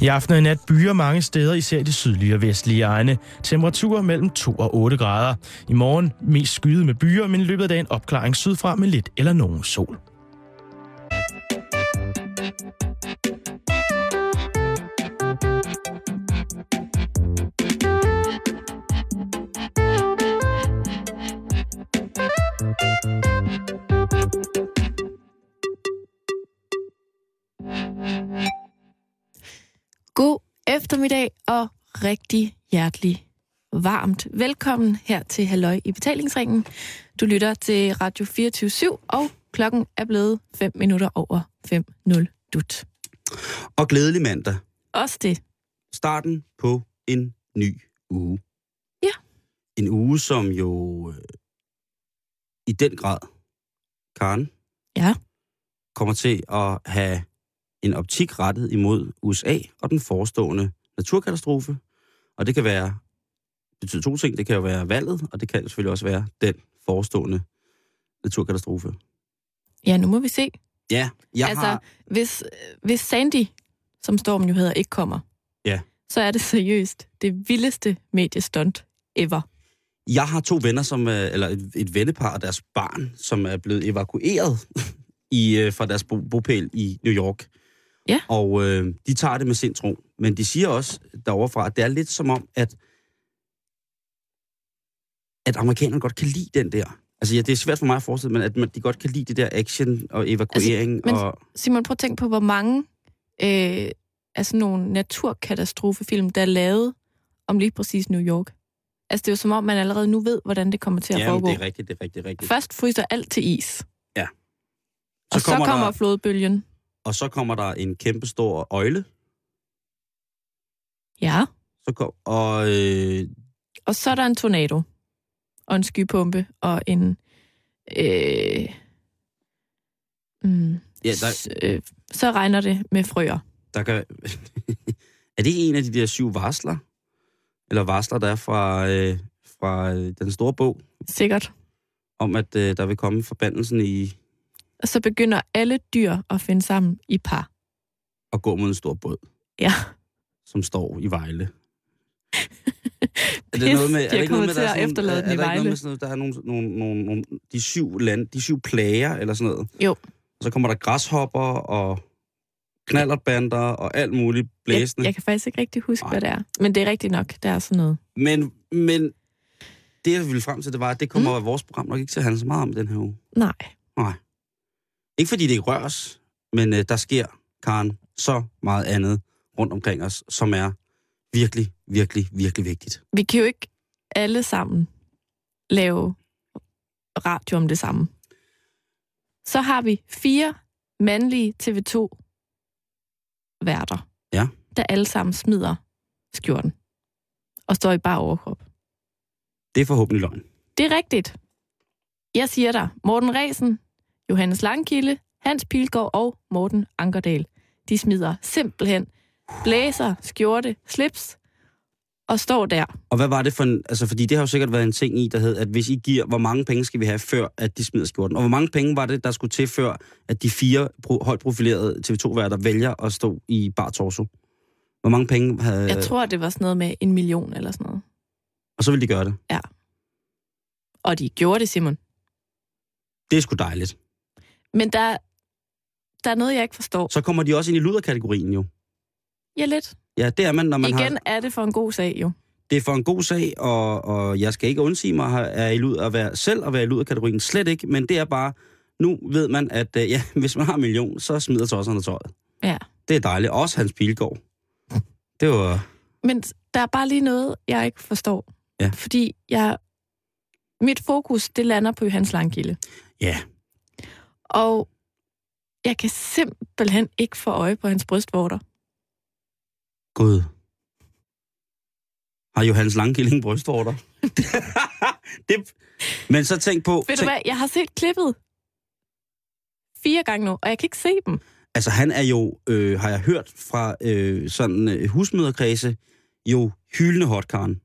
I aften og i nat byer mange steder, især de sydlige og vestlige egne. Temperaturer mellem 2 og 8 grader. I morgen mest skyet med byer, men i løbet af dagen opklaring sydfra med lidt eller nogen sol. Eftermiddag og rigtig hjertelig varmt velkommen her til Halløj i betalingsringen. Du lytter til Radio 24 og klokken er blevet 5 minutter over 5.0 dut. Og glædelig mandag. Også det. Starten på en ny uge. Ja. En uge, som jo øh, i den grad, Karen, Ja. kommer til at have en optik rettet imod USA og den forestående naturkatastrofe. Og det kan være, det betyder to ting. Det kan jo være valget, og det kan selvfølgelig også være den forestående naturkatastrofe. Ja, nu må vi se. Ja, jeg altså, har... hvis, hvis Sandy, som stormen jo hedder, ikke kommer, Ja. så er det seriøst det vildeste mediestunt ever. Jeg har to venner, som, er- eller et, et vennepar og deres barn, som er blevet evakueret i, øh, fra deres bo, bopæl i New York. Ja. Og øh, de tager det med sind tro. Men de siger også deroverfra, at det er lidt som om, at, at amerikanerne godt kan lide den der. Altså ja, det er svært for mig at forestille, men at man, de godt kan lide det der action og evakuering. Altså, men- og, Simon, prøv at tænke på, hvor mange øh, af sådan nogle naturkatastrofefilm, der er lavet om lige præcis New York. Altså, det er jo som om, man allerede nu ved, hvordan det kommer til at jamen, foregå. det er rigtigt, det er rigtigt, det er rigtigt. Først fryser alt til is. Ja. Og så kommer, kommer der, flodbølgen. Og så kommer der en kæmpe stor øjle. Ja. Så kom, og øh, Og så er der en tornado. Og en skypumpe. Og en... Øh, mm, ja, der, s- øh, så regner det med frøer. der kan... er det en af de der syv varsler? Eller varsler, der er fra, øh, fra øh, den store bog, Sikkert. om at øh, der vil komme forbandelsen i Og så begynder alle dyr at finde sammen i par. at gå mod en stor båd, Ja. som står i Vejle. Er det noget med, er de det ikke noget med, der er sådan, efterlade er, er i der ikke noget med sådan noget, der er nogle, nogle, nogle, nogle de syv land, de syv plager, eller sådan noget? Jo. Og så kommer der græshopper og knallertbander og alt muligt Jeg, blæsende. jeg kan faktisk ikke rigtig huske, Nej. hvad det er. Men det er rigtigt nok, der er sådan noget. Men, men det, jeg ville frem til, det var, at det kommer mm. vores program nok ikke til at handle så meget om den her uge. Nej. Nej. Ikke fordi det ikke rører os, men øh, der sker, Karen, så meget andet rundt omkring os, som er virkelig, virkelig, virkelig vigtigt. Vi kan jo ikke alle sammen lave radio om det samme. Så har vi fire mandlige TV2-værter, Ja. der alle sammen smider skjorten og står i bare overkrop. Det er forhåbentlig løgn. Det er rigtigt. Jeg siger dig, Morten Resen, Johannes Langkilde, Hans Pilgaard og Morten Ankerdal. De smider simpelthen blæser, skjorte, slips og står der. Og hvad var det for en... Altså, fordi det har jo sikkert været en ting i, der hed, at hvis I giver, hvor mange penge skal vi have, før at de smider skjorten? Og hvor mange penge var det, der skulle til, før at de fire højt profilerede TV2-værter vælger at stå i bar torso? Hvor mange penge havde... Jeg tror, det var sådan noget med en million eller sådan noget. Og så vil de gøre det. Og de gjorde det, Simon. Det er sgu dejligt. Men der, der er noget, jeg ikke forstår. Så kommer de også ind i luderkategorien jo. Ja, lidt. Ja, det er man, når man Igen har... er det for en god sag, jo. Det er for en god sag, og, og jeg skal ikke undsige mig at i lud at være, selv at være i luderkategorien. Slet ikke, men det er bare... Nu ved man, at øh, ja, hvis man har en million, så smider tosserne tøjet. Ja. Det er dejligt. Også Hans Pilgaard. Det var... Men der er bare lige noget, jeg ikke forstår. Ja. Fordi jeg, mit fokus, det lander på Johannes Langkilde. Ja, Og jeg kan simpelthen ikke få øje på hans brystvorter. Gud. Har Johannes Langkilling brystvorter? det, men så tænk på... Ved du tænk, hvad, jeg har set klippet fire gange nu, og jeg kan ikke se dem. Altså han er jo, øh, har jeg hørt fra øh, sådan øh, husmøderkredse, jo hyldende hotkaren.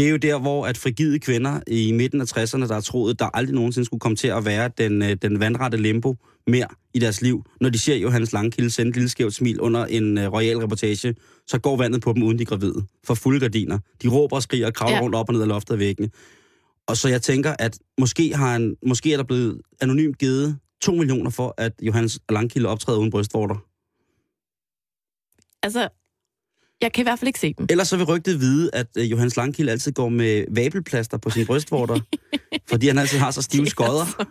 Det er jo der, hvor at frigide kvinder i midten af 60'erne, der har troet, der aldrig nogensinde skulle komme til at være den, øh, den vandrette limbo mere i deres liv. Når de ser Johannes Langkilde sende et lille skævt smil under en uh, royal reportage, så går vandet på dem, uden de gravide. For fulde gardiner. De råber og skriger og kravler. Ja. rundt op og ned af loftet af væggene. Og så jeg tænker, at måske, har han, måske er der blevet anonymt givet 2 millioner for, at Johannes Langkilde optræder uden brystvorter. Altså, jeg kan i hvert fald ikke se dem. Ellers så vil rygtet vide, at uh, Johannes Langkilde altid går med vabelplaster på sine brystvorter, fordi han altid har så stive skodder.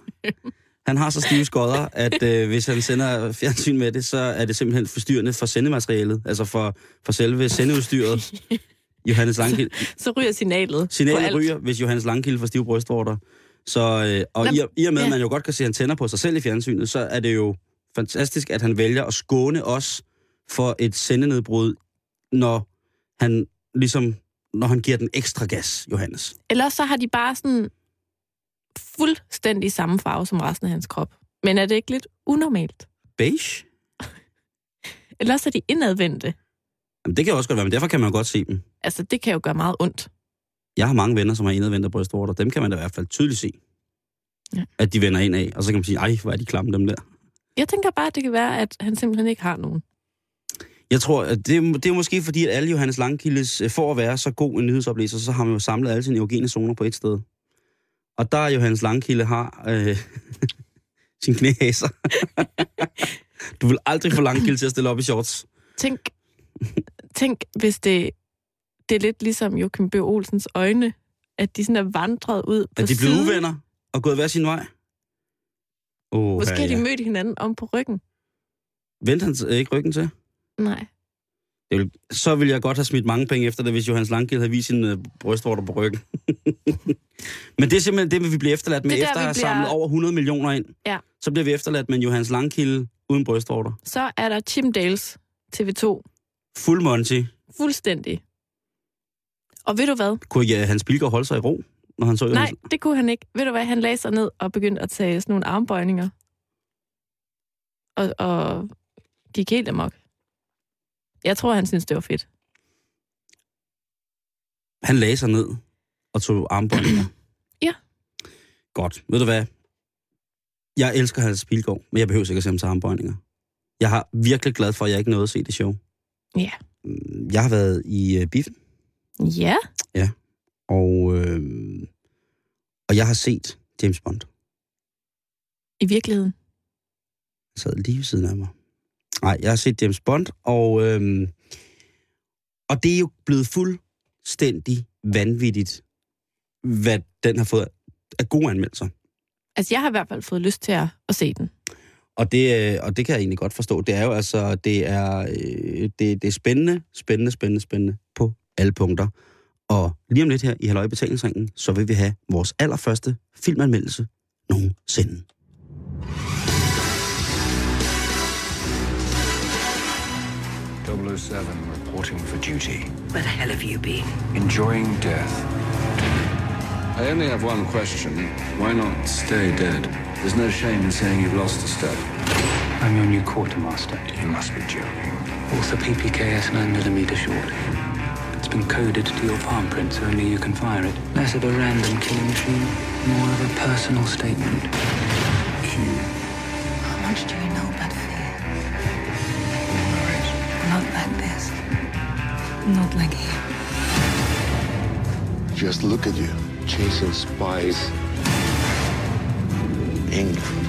Han har så stive skodder, at øh, hvis han sender fjernsyn med det, så er det simpelthen forstyrrende for sendematerialet, altså for, for selve sendeudstyret. Johannes Langkilde. Så ryger signalet. Signalet alt. ryger, hvis Johannes Langkilde får stive brystvorter. Så, øh, og Nå, i, i og med, at ja. man jo godt kan se, at han tænder på sig selv i fjernsynet, så er det jo fantastisk, at han vælger at skåne os for et sendenedbrud, når han ligesom når han giver den ekstra gas, Johannes. Ellers så har de bare sådan fuldstændig samme farve som resten af hans krop. Men er det ikke lidt unormalt? Beige? Ellers er de indadvendte. Jamen, det kan også godt være, men derfor kan man jo godt se dem. Altså, det kan jo gøre meget ondt. Jeg har mange venner, som har indadvendte brystvorter. Dem kan man da i hvert fald tydeligt se. Ja. At de vender ind af, og så kan man sige, ej, hvor er de klamme dem der. Jeg tænker bare, at det kan være, at han simpelthen ikke har nogen. Jeg tror, at det, er- det er måske fordi, at alle Johannes Langkildes, øh, for at være så god en nyhedsoplæser, så har man jo samlet alle sine erogene zoner på et sted. Og der er Johannes Langkilde har øh, sin knæhæser. du vil aldrig få Langkilde til at stille op i shorts. Tænk, tænk hvis det, det er lidt ligesom Joachim B. Olsens øjne, at de sådan er vandret ud på At de bliver siden. uvenner og gået hver sin vej. Oh, Måske har de mødt hinanden om på ryggen. Vendte han ikke ryggen til? Nej. Det vil, så ville jeg godt have smidt mange penge efter det, hvis Johannes Langkild havde vist sine øh, brystvorter på ryggen. Men det er simpelthen det, vi bliver efterladt med, er der, efter at have bliver- samlet over 100 millioner ind. Ja. Så bliver vi efterladt med en Johannes Langkild uden brystvorter. Så er der Tim Dales TV2. Fuld Monty. Fuldstændig. Og ved du hvad? Kunne ja, Hans Bilgaard holde sig i ro, når han så Nej, Johannes? det kunne han ikke. Ved du hvad? Han lagde sig ned og begyndte at tage sådan nogle armbøjninger. Og, og gik helt amok. Jeg tror, han synes, det var fedt. Han lagde sig ned og tog armbåndinger. Ja. Godt. Ved du hvad? Jeg elsker Hans Bilgaard, men jeg behøver ikke at se ham til armbøjninger. Jeg har virkelig glad for, at jeg ikke nåede at se det show. Ja. Mm, Jeg har været i uh, biffen, Ja. og, øh, og jeg har set James Bond. I virkeligheden. Han sad lige ved siden af mig. Nej, jeg har set James Bond, og, øh, og det er jo blevet fuldstændig vanvittigt, hvad den har fået af gode anmeldelser. Altså, jeg har i hvert fald fået lyst til at, at se den. Og det, øh, og det kan jeg egentlig godt forstå. Det er jo altså, det er, øh, det, det er spændende, spændende, spændende, spændende på alle punkter. Og lige om lidt her i Halløj Betalingsringen, så vil vi have vores allerførste filmanmeldelse nogensinde. Seven reporting for duty. Where the hell have you been? Enjoying death. I only have one question. Why not stay dead? There's no shame in saying you've lost a step. I'm your new quartermaster. You must be joking. Author PPKS 9mm short. It's been coded to your palm print, so only you can fire it. Less of a random killing machine, more of a personal statement. Q. How much do you know about Not like here. Just look at you, chasing spies. England,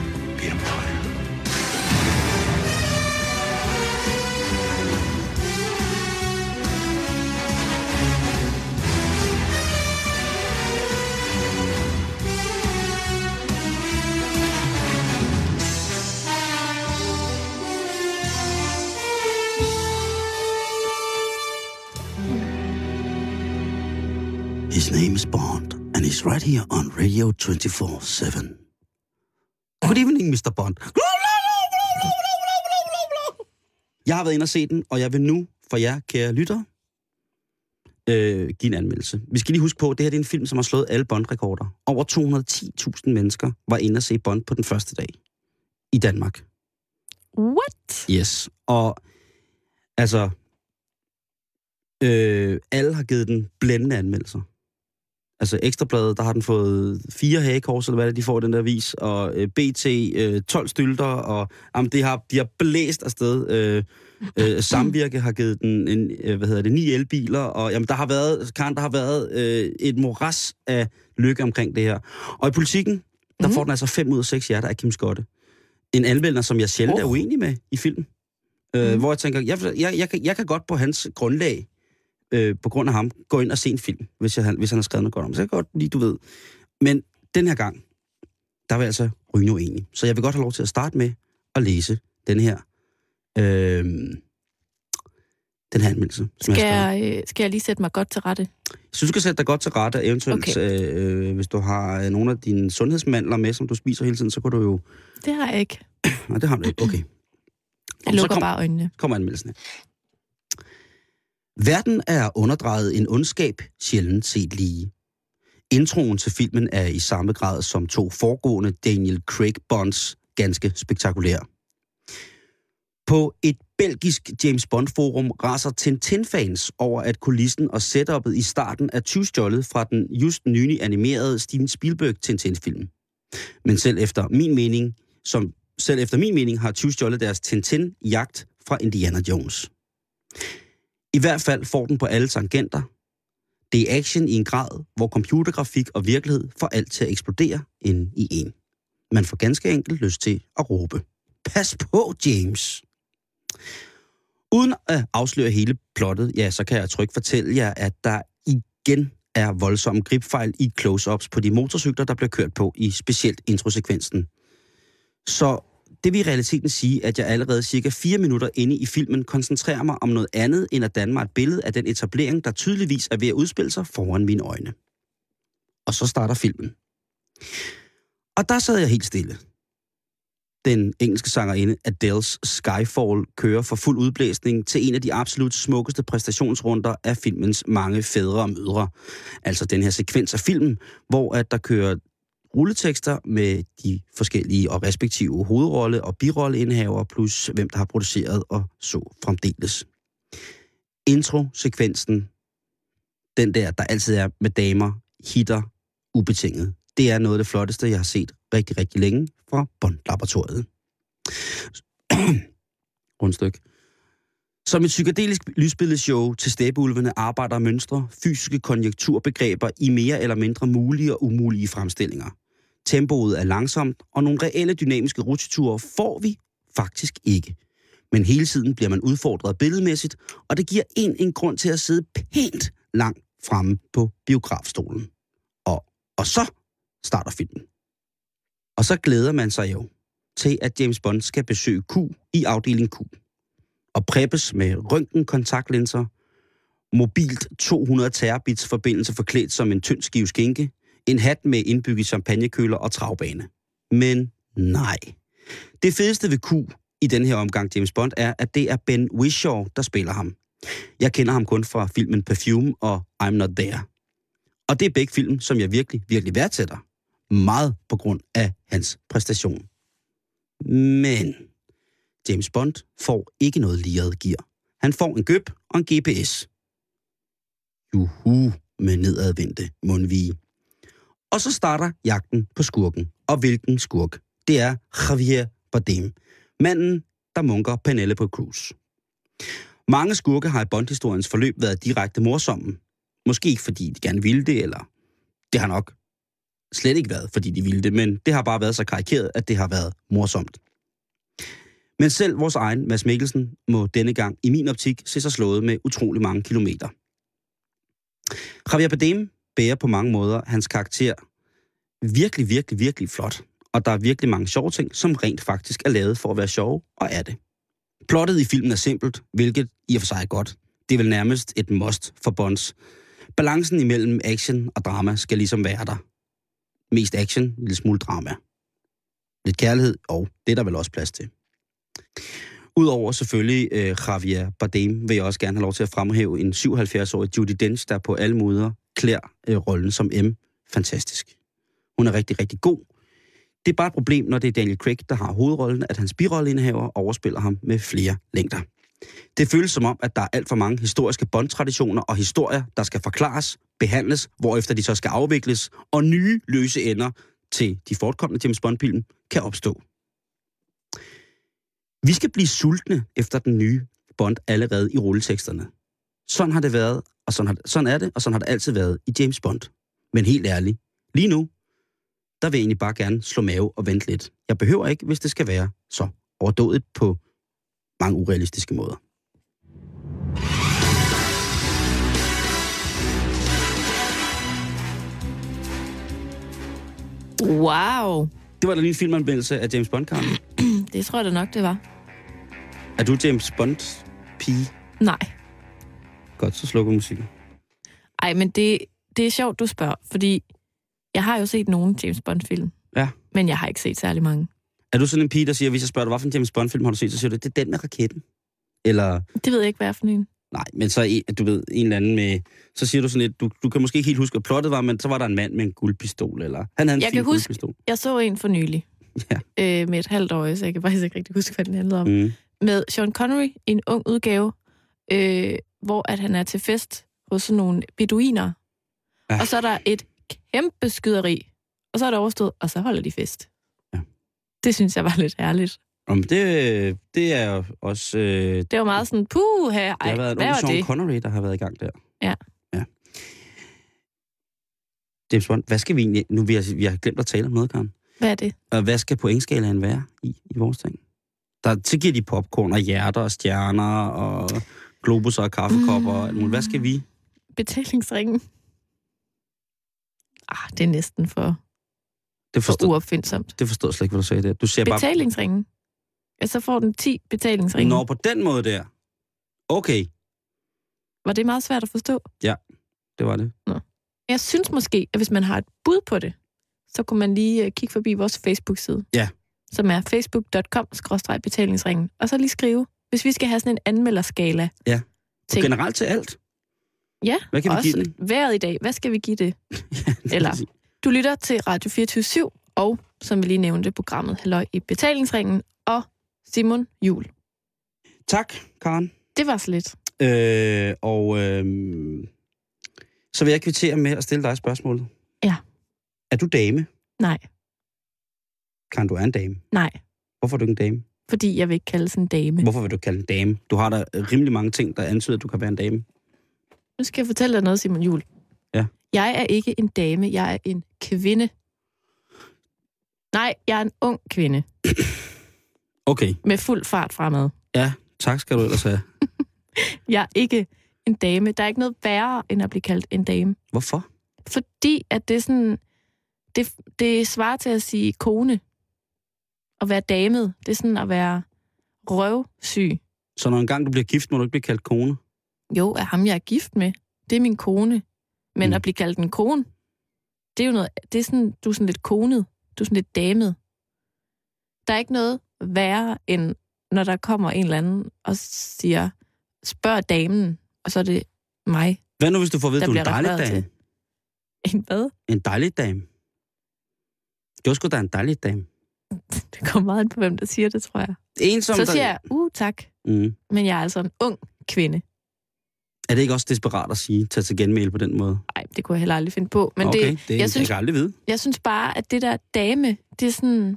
right here on Radio 24-7. Good evening, Mr. Bond. Jeg har været inde og se den, og jeg vil nu for jer, kære lytter, øh, give en anmeldelse. Vi skal lige huske på, at det her det er en film, som har slået alle Bond-rekorder. Over 210.000 mennesker var inde og se Bond på den første dag i Danmark. What? Yes. Og altså, øh, alle har givet den blændende anmeldelser. Altså Ekstrabladet, der har den fået fire hagekors, eller hvad det de får den der vis, og øh, BT, øh, 12 stylter, og jamen, de, har, de har blæst afsted. Øh, øh, Samvirke har givet den, en, øh, hvad hedder det, ni elbiler, og jamen, der har været, Karen, der har været øh, et moras af lykke omkring det her. Og i politikken, der Mhm. får den altså 5 ud af 6 hjerter af Kim Skotte. En anmelder, som jeg sjældent oh. er uenig med i film. Øh, Mhm. Hvor jeg tænker, jeg, jeg, jeg, kan, jeg kan godt på hans grundlag, øh, på grund af ham, gå ind og se en film, hvis, jeg, hvis han har skrevet noget godt om. Så jeg kan godt lige, du ved. Men den her gang, der var jeg altså rygende uenig. Så jeg vil godt have lov til at starte med at læse den her, øh, den her anmeldelse. Som Skal jeg, jeg, øh, skal jeg lige sætte mig godt til rette? jeg synes, du kan sætte dig godt til rette, eventuelt, okay. øh, hvis du har øh, nogle af dine sundhedsmandler med, som du spiser hele tiden, så kan du jo... Det har jeg ikke. Nej, det har du ikke. Okay. Jeg lukker kom- bare øjnene. kommer anmeldelsen her. Verden er underdrejet en ondskab, sjældent set lige. Introen til filmen er i samme grad som to foregående Daniel Craig Bonds ganske spektakulær. På et belgisk James Bond-forum raser Tintin-fans over, at kulissen og setupet i starten er tyvstjålet fra den just nylig animerede Steven Spielberg Tintin-film. Men selv efter min mening, som selv efter min mening har tyvstjålet deres Tintin-jagt fra Indiana Jones. I hvert fald får den på alle tangenter. Det er action i en grad, hvor computergrafik og virkelighed får alt til at eksplodere ind i en. Man får ganske enkelt lyst til at råbe. Pas på, James! Uden at afsløre hele plottet, ja, så kan jeg trygt fortælle jer, at der igen er voldsomme gripfejl i close-ups på de motorcykler, der bliver kørt på i specielt introsekvensen. Så det vil i realiteten sige, at jeg allerede cirka fire minutter inde i filmen koncentrerer mig om noget andet, end at danne mig et billede af den etablering, der tydeligvis er ved at udspille sig foran mine øjne. Og så starter filmen. Og der sad jeg helt stille. Den engelske sangerinde Adele's Skyfall kører for fuld udblæsning til en af de absolut smukkeste præstationsrunder af filmens mange fædre og mødre. Altså den her sekvens af filmen, hvor at der kører rulletekster med de forskellige og respektive hovedrolle- og birolleindehaver, plus hvem der har produceret og så fremdeles. Intro-sekvensen, den der, der altid er med damer, hitter ubetinget. Det er noget af det flotteste, jeg har set rigtig, rigtig længe fra Bond-laboratoriet. Rundstykke. Som et psykedelisk lysbilledeshow til stæbeulvene arbejder mønstre, fysiske konjunkturbegreber i mere eller mindre mulige og umulige fremstillinger. Tempoet er langsomt, og nogle reelle dynamiske rutsjeture får vi faktisk ikke. Men hele tiden bliver man udfordret billedmæssigt, og det giver en en grund til at sidde pænt langt fremme på biografstolen. Og, og så starter filmen. Og så glæder man sig jo til, at James Bond skal besøge Q i afdeling Q. Og preppes med røntgenkontaktlinser, mobilt 200 terabits forbindelse forklædt som en tynd skive skinke, en hat med indbygget champagnekøler og travbane. Men nej. Det fedeste ved Q i den her omgang James Bond er, at det er Ben Whishaw, der spiller ham. Jeg kender ham kun fra filmen Perfume og I'm Not There. Og det er begge film, som jeg virkelig, virkelig værdsætter. Meget på grund af hans præstation. Men James Bond får ikke noget liret gear. Han får en gøb og en GPS. Juhu med nedadvendte mundvige. Og så starter jagten på skurken. Og hvilken skurk? Det er Javier Bardem. Manden, der munker Penelope Cruz. Mange skurke har i Bond-historiens forløb været direkte morsomme. Måske ikke fordi de gerne ville det, eller det har nok slet ikke været, fordi de ville det, men det har bare været så karikeret, at det har været morsomt. Men selv vores egen Mads Mikkelsen må denne gang i min optik se sig slået med utrolig mange kilometer. Javier Bardem bærer på mange måder hans karakter virkelig, virkelig, virkelig flot. Og der er virkelig mange sjove ting, som rent faktisk er lavet for at være sjove, og er det. Plottet i filmen er simpelt, hvilket i og for sig er godt. Det er vel nærmest et must for Bonds. Balancen imellem action og drama skal ligesom være der. Mest action, en lille smule drama. Lidt kærlighed, og det er der vel også plads til. Udover selvfølgelig øh, Javier Bardem, vil jeg også gerne have lov til at fremhæve en 77-årig Judy Dench, der på alle måder klæder øh, rollen som M fantastisk. Hun er rigtig, rigtig god. Det er bare et problem, når det er Daniel Craig, der har hovedrollen, at hans birolleindehaver overspiller ham med flere længder. Det føles som om, at der er alt for mange historiske bondtraditioner og historier, der skal forklares, behandles, hvorefter de så skal afvikles, og nye løse ender til de fortkommende James Bond-film kan opstå. Vi skal blive sultne efter den nye Bond allerede i rulleteksterne. Sådan har det været, og sådan, har, sådan er det, og sådan har det altid været i James Bond. Men helt ærligt, lige nu, der vil jeg egentlig bare gerne slå mave og vente lidt. Jeg behøver ikke, hvis det skal være så overdådigt på mange urealistiske måder. Wow. Det var da lige en filmanmeldelse af James Bond, Karen. Det tror jeg da nok, det var. Er du James Bond-pige? Nej. Godt, så slukker musikken. Ej, men det, det er sjovt, du spørger, fordi jeg har jo set nogle James Bond-film. Ja. Men jeg har ikke set særlig mange. Er du sådan en pige, der siger, hvis jeg spørger dig, hvad for en James Bond-film har du set, så siger du, det er den med raketten? Eller, Det ved jeg ikke, hvad for en. nej, men så du ved, en eller anden med, så siger du sådan lidt, du, du kan måske ikke helt huske, hvad plottet var, men så var der en mand med en guldpistol, eller han havde en Jeg fin kan huske- guldpistol. Jeg så en for nylig. Ja. Øh, med et halvt år, så jeg kan faktisk ikke rigtig huske, hvad den handlede om. Mm. Med Sean Connery i en ung udgave, øh, hvor at han er til fest hos sådan nogle beduiner. Ja. Og så er der et kæmpe skyderi. Og så er det overstået, og så holder de fest. Ja. Det synes jeg var lidt ærligt. Om det, det er jo også... Øh, Det var meget sådan, puh, her, det ej, har været en ung Sean det? Connery, der har været i gang der. Ja. ja. James Bond, hvad skal vi egentlig... Nu vi har, vi har glemt at tale om noget, Karen. Hvad er det? Og hvad skal pointskalaen være i, i vores ting? Der tilgiver de popcorn og hjerter og stjerner og globus og kaffekopper muligt. Hvad skal vi? Betalingsringen. Ah, det er næsten for, Det for forstår, uopfindsomt. det forstår jeg slet ikke, hvad du sagde der. Du siger bare... Betalingsringen. Ja, så får den 10 betalingsringe. Nå, på den måde der. Okay, Var det meget svært at forstå? det var det. Jeg synes måske, at hvis man har et bud på det, så kunne man lige øh, kigge forbi vores Facebook-side. Ja. Som er facebook.com-betalingsringen. Og så lige skrive, hvis vi skal have sådan en anmelderskala. Ja. Ting. Generelt til alt. Ja, Hvad kan vi også give den? vejret i dag. Hvad skal vi give det? Eller- Præcis. Du lytter til Radio 24 og, som vi lige nævnte, programmet Halløj i betalingsringen og Simon Jul. Tak, Karen. Det var så lidt. Øh, og øh, så vil jeg kvittere med at stille dig spørgsmålet. Er du dame? Nej, Karen, du er en dame. nej. Hvorfor er du ikke en dame? Fordi jeg vil ikke kalde en dame. Hvorfor vil du kalde en dame? Du har da rimelig mange ting, der antyder, at du kan være en dame. Nu skal jeg fortælle dig noget, Simon Jul. Ja. Jeg er ikke en dame, jeg er en kvinde. Nej, jeg er en ung kvinde Okay, med fuld fart fremad. ja, tak skal du ellers have. Jeg er ikke en dame. Der er ikke noget værre, end at blive kaldt en dame. Hvorfor? Fordi at det er sådan... Det, det svarer til at sige kone. At være damet. Det er sådan at være røvsyg. Så når engang du bliver gift, må du ikke blive kaldt kone? Jo, er ham, jeg er gift med. Det er min kone. Men Mm. at blive kaldt en kone, det er jo noget... Det er sådan, du er sådan lidt konet. Du er sådan lidt damet. Der er ikke noget værre, end når der kommer en eller anden og siger, spørg damen, og så er det mig. Hvad nu, hvis du får at vide, Der at du er en dejlig dame? til. En hvad? En dejlig dame. Du er sgu da en dejlig dame. Det kommer meget an på, hvem der siger det, tror jeg. En, som Så der... siger jeg, uh, tak, Mm. men jeg er altså en ung kvinde. Er det ikke også desperat at sige, tage til genmæle på den måde? Nej, det kunne jeg heller aldrig finde på. Men okay, det, det jeg, jeg synes, kan aldrig vide. jeg synes bare, at det der dame, det er sådan...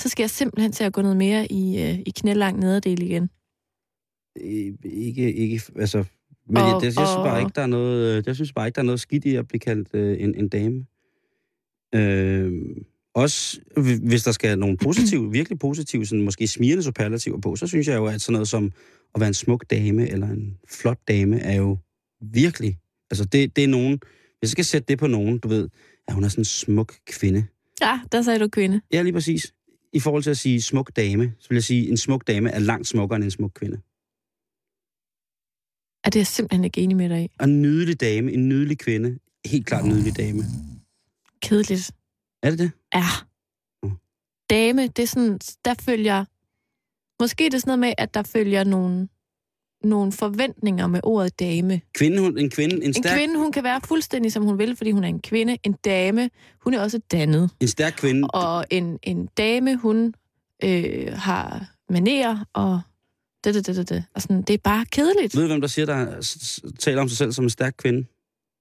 Så skal jeg simpelthen til at gå noget mere i, øh, i knælang nederdel igen. Øh, Ikke, ikke, altså... Men Og- jeg, jeg, synes og- bare ikke, der er noget, øh, jeg synes bare ikke, der er noget skidt i at blive kaldt øh, en, en dame. Øh, også hvi- hvis der skal nogle positive, virkelig positive, sådan måske smirende superlativer på, så synes jeg jo, at sådan noget som at være en smuk dame eller en flot dame er jo virkelig... Altså det, det er nogen... Hvis jeg skal sætte det på nogen, du ved, at hun er sådan en smuk kvinde. Ja, der sagde du kvinde. Ja, lige præcis. I forhold til at sige smuk dame, så vil jeg sige, at en smuk dame er langt smukkere end en smuk kvinde. Er det er jeg simpelthen ikke enig med dig i. Og en nydelig dame, en nydelig kvinde, helt klart en nydelig dame. Kedeligt. Er det det? Ja. Mm. Dame, det er sådan, der følger... Måske er det sådan noget med, at der følger nogle, nogle forventninger med ordet dame. Kvinde, hun, en kvinde, en En stærk, kvinde, hun kan være fuldstændig, som hun vil, fordi hun er en kvinde. En dame, hun er også dannet. en stærk kvinde, Og en, en dame, hun øh, har manerer og det, det, det, det, det. Og sådan, det er bare kedeligt. Ved du, hvem der siger, der taler om sig selv som en stærk kvinde?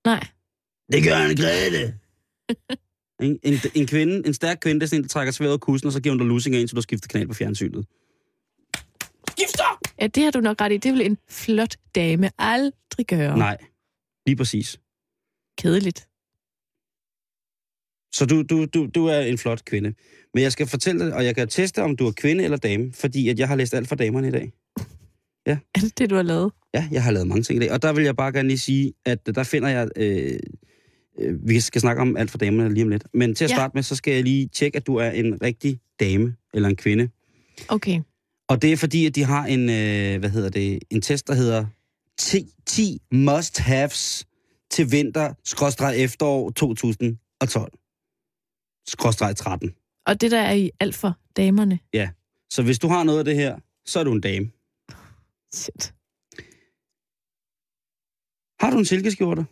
Nej. Det gør en Grete. En, en, en, kvinde, en stærk kvinde, det er sådan en, der trækker sværet af kussen, og så giver hun dig lusinger ind, så du skifter kanal på fjernsynet. Skifter! Ja, det har du nok ret i. Det vil en flot dame aldrig gøre. Nej, lige præcis. Kedeligt. Så du, du, du, du er en flot kvinde. Men jeg skal fortælle dig, og jeg kan teste, om du er kvinde eller dame, fordi at jeg har læst alt for damerne i dag. Er det det, du har lavet? Ja, jeg har lavet mange ting i dag. Og der vil jeg bare gerne lige sige, at der finder jeg... Øh, vi skal snakke om alt for damerne lige om lidt. Men til at Ja. starte med, så skal jeg lige tjekke, at du er en rigtig dame eller en kvinde. Okay. Og det er fordi, at de har en, øh, hvad hedder det, en test, der hedder 10, 10 must-haves til vinter, skråstreg efterår 2012. Skråstreg 13. Og det der er i alt for damerne. Så hvis du har noget af det her, så er du en dame. Shit. Har du en silkeskjorte?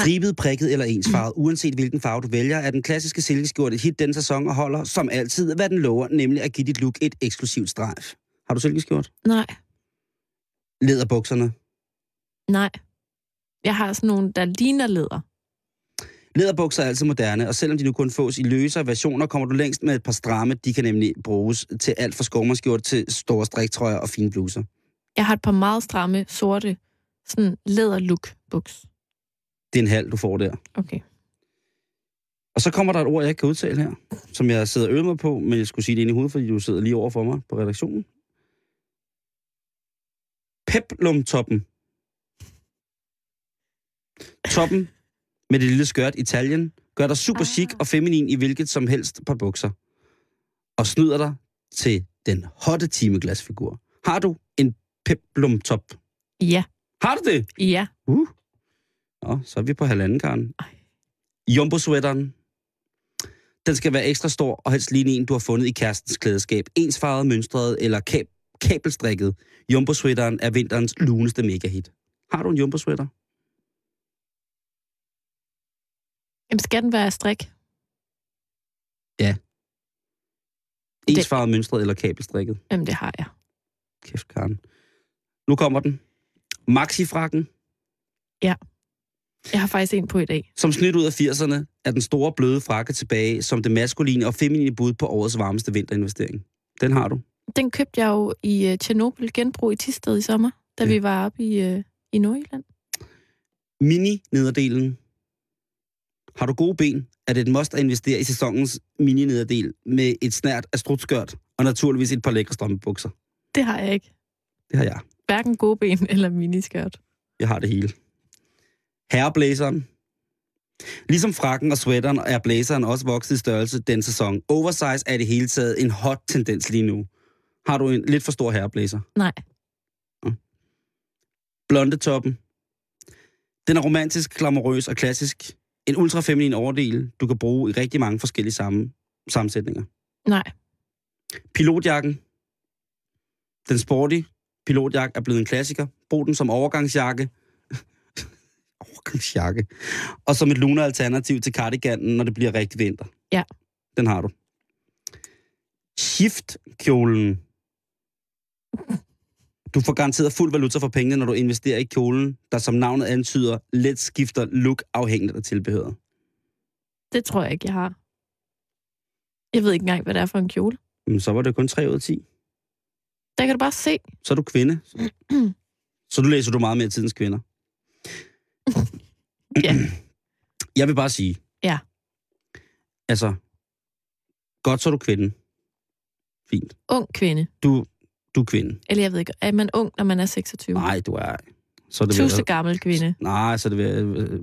Stribet, prikket eller ensfarvet, uanset hvilken farve du vælger, er den klassiske silkeskjorte hit den sæson og holder, som altid, hvad den lover, nemlig at give dit look et eksklusivt strejf. Har du silkeskjort? Nej. Læderbukserne. Nej. Jeg har sådan nogle, der ligner læder. Læderbukser er altid moderne, og selvom de nu kun fås i løsere versioner, kommer du længst med et par stramme. De kan nemlig bruges til alt fra skovmandsskjort til store striktrøjer og fine bluser. Jeg har et par meget stramme, sorte, sådan læder-look buks. Det er en halv, du får der. Okay. Og så kommer der et ord, jeg ikke kan udtale her, som jeg sidder og øver mig på, men jeg skulle sige det ind i hovedet, fordi du sidder lige over for mig på redaktionen. Peplumtoppen. Toppen med det lille skørt i taljen gør dig super chic og feminin i hvilket som helst par bukser. Og snyder dig til den hotte timeglasfigur. Har du en peplumtop? Ja. Har du det? Ja. Uh. Nå, så er vi på halvanden, Karen. Jumbo-sweateren. Den skal være ekstra stor og helst ligne en, du har fundet i kærestens klædeskab. Ensfarvet, mønstret eller kab- kabelstrikket. Jumbo-sweateren er vinterens luneste megahit. Har du en jumbo-sweater? Jamen, skal den være af strik? Ensfarvet, mønstret eller kabelstrikket? Jamen, det har jeg. Kæft, Karen. Nu kommer den. Maxi-frakken. Jeg har faktisk en på i dag. Som snydt ud af 80'erne er den store bløde frakke tilbage som det maskuline og feminine bud på årets varmeste vinterinvestering. Den har du. Den købte jeg jo i uh, Tjernobyl genbrug i Tisted i sommer, da Ja. vi var oppe i, uh, i Nordjylland. Mini-nederdelen. Har du gode ben, er det et must at investere i sæsonens mini-nederdel med et snært af strutskørt og naturligvis et par lækre strømpebukser. Det har jeg ikke. Det har jeg. Hverken gode ben eller miniskørt. Jeg har det hele. Herreblæseren. Ligesom frakken og sweateren er blæseren også vokset i størrelse den sæson. Oversize er i det hele taget en hot tendens lige nu. Har du en lidt for stor herreblæser? Nej. Blondetoppen. Den er romantisk, glamourøs og klassisk. En ultrafeminin overdel, du kan bruge i rigtig mange forskellige sammen, sammensætninger. Nej. Pilotjakken. Den sporty pilotjakke er blevet en klassiker. Brug den som overgangsjakke. Overgangsjakke. Og som et luner alternativ til cardiganen, når det bliver rigtig vinter. Ja. Den har du. Shift-kjolen. Du får garanteret fuld valuta for pengene, når du investerer i kjolen, der som navnet antyder, let skifter look afhængigt af tilbehøret. Det tror jeg ikke, jeg har. Jeg ved ikke engang, hvad det er for en kjole. Men så var det kun 3 ud af 10. Der kan du bare se. Så er du kvinde. Så du læser du meget mere tidens kvinder. Ja. Jeg vil bare sige. Ja. Altså, godt så er du kvinde. Fint. Ung kvinde. Du, du er kvinde. Eller jeg ved ikke, er man ung, når man er 26? Nej, du er... Så er det Tusind ved, gammel kvinde. Nej, så er det ved, øh,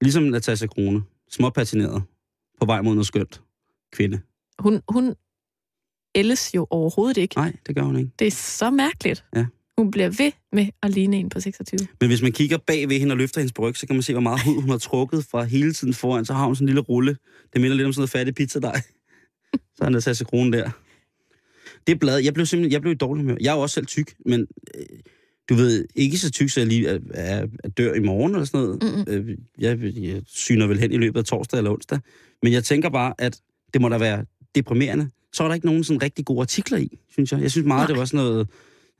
ligesom Natasha Krone. Småpatineret. På vej mod noget skønt. Kvinde. Hun, hun ældes jo overhovedet ikke. Nej, det gør hun ikke. Det er så mærkeligt. Ja. Hun bliver ved med at ligne en på 26. Men hvis man kigger bag ved hende og løfter hendes bryg, så kan man se, hvor meget hud hun har trukket fra hele tiden foran. Så har hun sådan en lille rulle. Det minder lidt om sådan noget fattig pizza der. Så er Natasha Krone der. Det er blad. Jeg blev simpelthen jeg blev i dårlig humør. Jeg er jo også selv tyk, men øh, du ved, ikke så tyk, så jeg lige er, er, er dør i morgen eller sådan noget. Mm-mm. Øh, jeg, jeg syner vel hen i løbet af torsdag eller onsdag. Men jeg tænker bare, at det må da være deprimerende så var der ikke nogen sådan rigtig gode artikler i, synes jeg. Jeg synes meget, Nej. det var sådan noget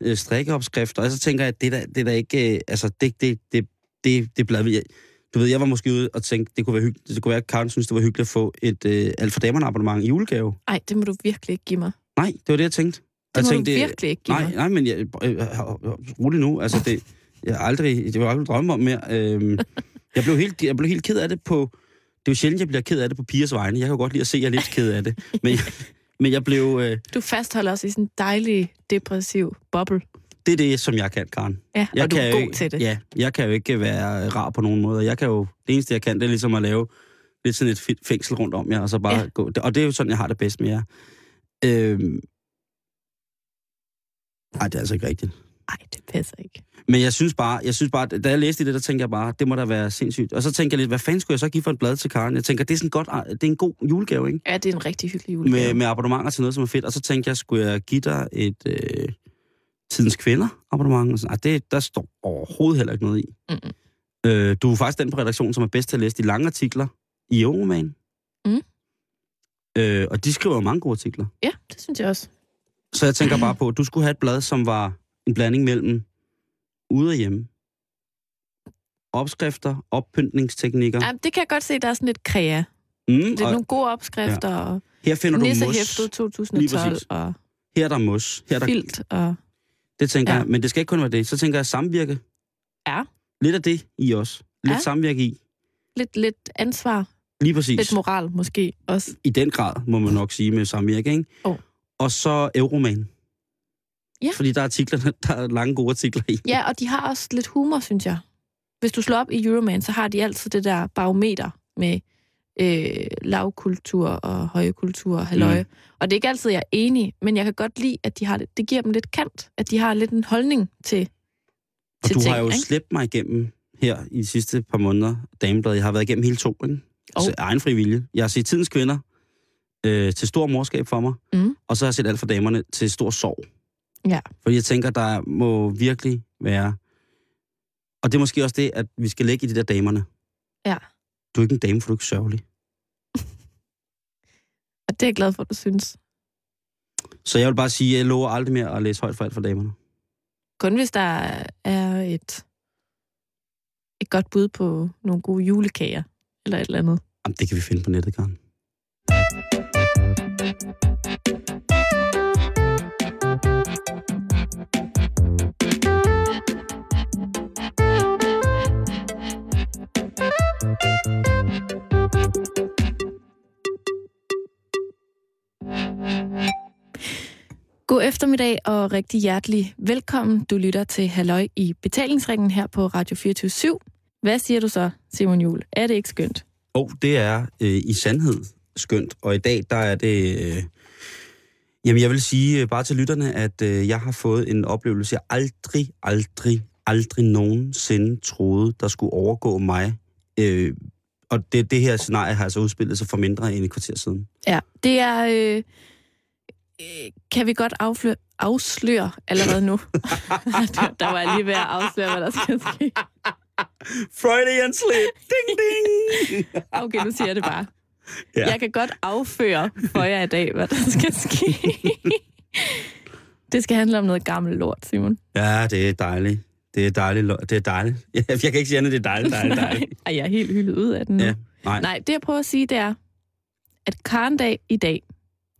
øh, strikkeopskrifter, og så tænker jeg, at det der, det der ikke, øh, altså det, det, det, det, det blad, jeg, du ved, jeg var måske ude og tænkte, det kunne være hyggeligt, det kunne være, at Karen synes, det var hyggeligt at få et øh, alt for damerne abonnement i julegave. Ej, det må du virkelig ikke give mig. Nej, det var det, jeg tænkte. Det jeg må tænkte, du virkelig ikke give Nej, mig. nej, men jeg, øh, øh, rolig nu. Altså, det, jeg aldrig, det var jeg aldrig drømme om mere. Øhm, jeg, blev helt, jeg blev helt ked af det på... Det er jo sjældent, jeg bliver ked af det på pigers vegne. Jeg kan jo godt lide at se, at jeg er lidt ked af det. Men, men jeg blev... Øh, Du fastholder os i sådan en dejlig, depressiv boble. det er det, som jeg kan, Karen. Ja, Jeg og du er jo god ikke, til det. Ja, jeg kan jo ikke være rar på nogen måde. Jeg kan jo, det eneste, jeg kan, det er ligesom at lave lidt sådan et fængsel rundt om jer, og så bare Ja. gå. Og det er jo sådan, jeg har det bedst med jer. Øhm, ej, det er altså ikke rigtigt. Nej, det passer ikke. Men jeg synes bare, jeg synes bare, da jeg læste det, der tænkte jeg bare, det må da være sindssygt. Og så tænker jeg lidt, hvad fanden skulle jeg så give for et blad til Karen? Jeg tænker, det er sådan godt, det er en god julegave, ikke? Ja, det er en rigtig hyggelig julegave. Med, med abonnementer til noget, som er fedt. Og så tænkte jeg, skulle jeg give dig et øh, Tidens Kvinder abonnement? Og sådan, Ej, det, der står overhovedet heller ikke noget i. Mm-mm. Øh, du er faktisk den på redaktionen, som er bedst til at læse de lange artikler i Euroman. Mm. Øh, og de skriver mange gode artikler. Ja, det synes jeg også. Så jeg tænker bare på, at du skulle have et blad, som var en blanding mellem ude og hjemme. Opskrifter, oppyntningsteknikker. Ja, det kan jeg godt se, der er sådan lidt kræa. Mm, Det er og nogle gode opskrifter, ja. og her finder du mos. Nissehæftet Lige 2012, præcis. og Her er der mos. Her er der, filt, og det tænker Ja. jeg. Men det skal ikke kun være det. Så tænker jeg samvirke. Ja. Lidt af det i os. Lidt ja. samvirke i. lidt, lidt ansvar, Lige præcis. lidt moral måske også. I den grad, må man nok sige med samvirke, ikke? Oh. Og så Euroman. Ja. Fordi der er artikler, der er lange gode artikler i. Ja, og de har også lidt humor, synes jeg. Hvis du slår op i Euroman, så har de altid det der barometer med øh, lavkultur og højkultur og halløje. Mm. Og det er ikke altid, jeg er enig, men jeg kan godt lide, at de har det. Det giver dem lidt kant, at de har lidt en holdning til, Og til du ting. har jo ikke? slæbt mig igennem her i de sidste par måneder, Damebladet. Jeg har været igennem hele to, ikke? Oh. Altså, egen fri vilje. Jeg har set Tidens Kvinder øh, til stor morskab for mig, Mm. og så har jeg set alt for damerne til stor sorg. Ja. Fordi jeg tænker, der må virkelig være... Og det er måske også det, at vi skal lægge i de der damerne. Ja. Du er ikke en dame, for du er ikke sørgelig. Og det er jeg glad for, at du synes. Så jeg vil bare sige, at jeg lover aldrig mere at læse højt for alt for damerne. Kun hvis der er et, et godt bud på nogle gode julekager, eller et eller andet. Jamen, det kan vi finde på nettet, Karen. God eftermiddag og rigtig hjertelig velkommen. Du lytter til Halløj i betalingsringen her på Radio 24 Hvad siger du så, Simon Jul? Er det ikke skønt? Og det er øh, i sandhed skønt, og i dag der er det... Øh, jamen jeg vil sige øh, bare til lytterne, at øh, jeg har fået en oplevelse, jeg aldrig, aldrig, aldrig nogensinde troede, der skulle overgå mig. Øh, og det, det her scenarie har altså udspillet sig for mindre end et kvarter siden. Ja, det er... Øh, kan vi godt afsløre, afsløre allerede nu? der, var jeg lige ved at afsløre, hvad der skal ske. Freudian slip! Ding, ding! Okay, nu siger jeg det bare. Ja. Jeg kan godt afføre for jer i dag, hvad der skal ske. det skal handle om noget gammelt lort, Simon. ja, det er dejligt. Det er dejligt. Det er dejligt. Jeg kan ikke sige andet, det er dejligt, dejligt, dejligt. Ej, jeg er helt hyldet ud af den nu. Ja, nej. Nej, det jeg prøver at sige, det er, at Karndag i dag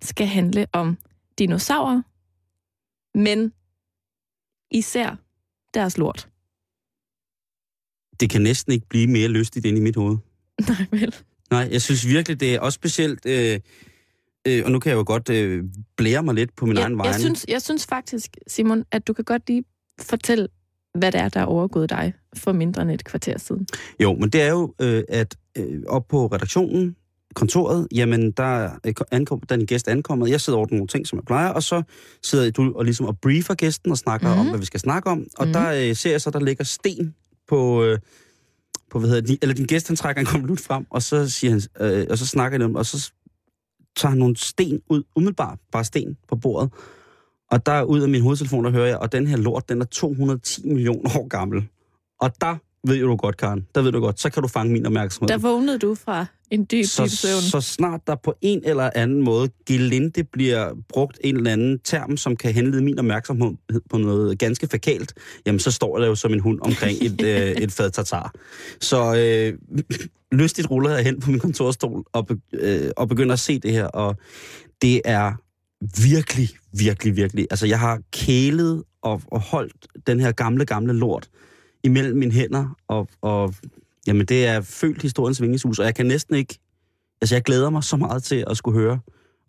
skal handle om dinosaurer, men især deres lort. Det kan næsten ikke blive mere lystigt ind i mit hoved. Nej, vel? Nej, jeg synes virkelig, det er også specielt... Øh, øh, og nu kan jeg jo godt øh, blære mig lidt på min egen Jeg, vegne. jeg, synes, jeg synes faktisk, Simon, at du kan godt lige fortælle, hvad det er, der er overgået dig for mindre end et kvarter siden. Jo, men det er jo, øh, at øh, op på redaktionen, kontoret, jamen, der ankom, da din gæst ankommet, jeg sidder over nogle ting, som jeg plejer, og så sidder du og ligesom og briefer gæsten og snakker mm. Mhm. om, hvad vi skal snakke om. Og Mhm. mm. der øh, ser jeg så, der ligger sten på... Øh, på, hvad hedder det, eller din gæst, han trækker en konvolut frem, og så, siger han, øh, og så snakker han om, og så tager han nogle sten ud, umiddelbart bare sten på bordet. Og der ud af min hovedtelefon, der hører jeg, og den her lort, den er 210 millioner år gammel. Og der ved du godt, Karen, der ved du godt, så kan du fange min opmærksomhed. Der vågnede du fra en dyb, så, dyb søvn. så snart der på en eller anden måde gelinde bliver brugt en eller anden term, som kan henlede min opmærksomhed på noget ganske fakalt, jamen så står jeg jo som en hund omkring et, øh, et fad tartar. Så øh, lystigt ruller jeg hen på min kontorstol og, be, øh, og begynder at se det her, og det er virkelig, virkelig, virkelig... Altså, jeg har kælet og, og holdt den her gamle, gamle lort imellem mine hænder, og, og jamen, det er følt historiens vingeshus, og jeg kan næsten ikke... Altså, jeg glæder mig så meget til at skulle høre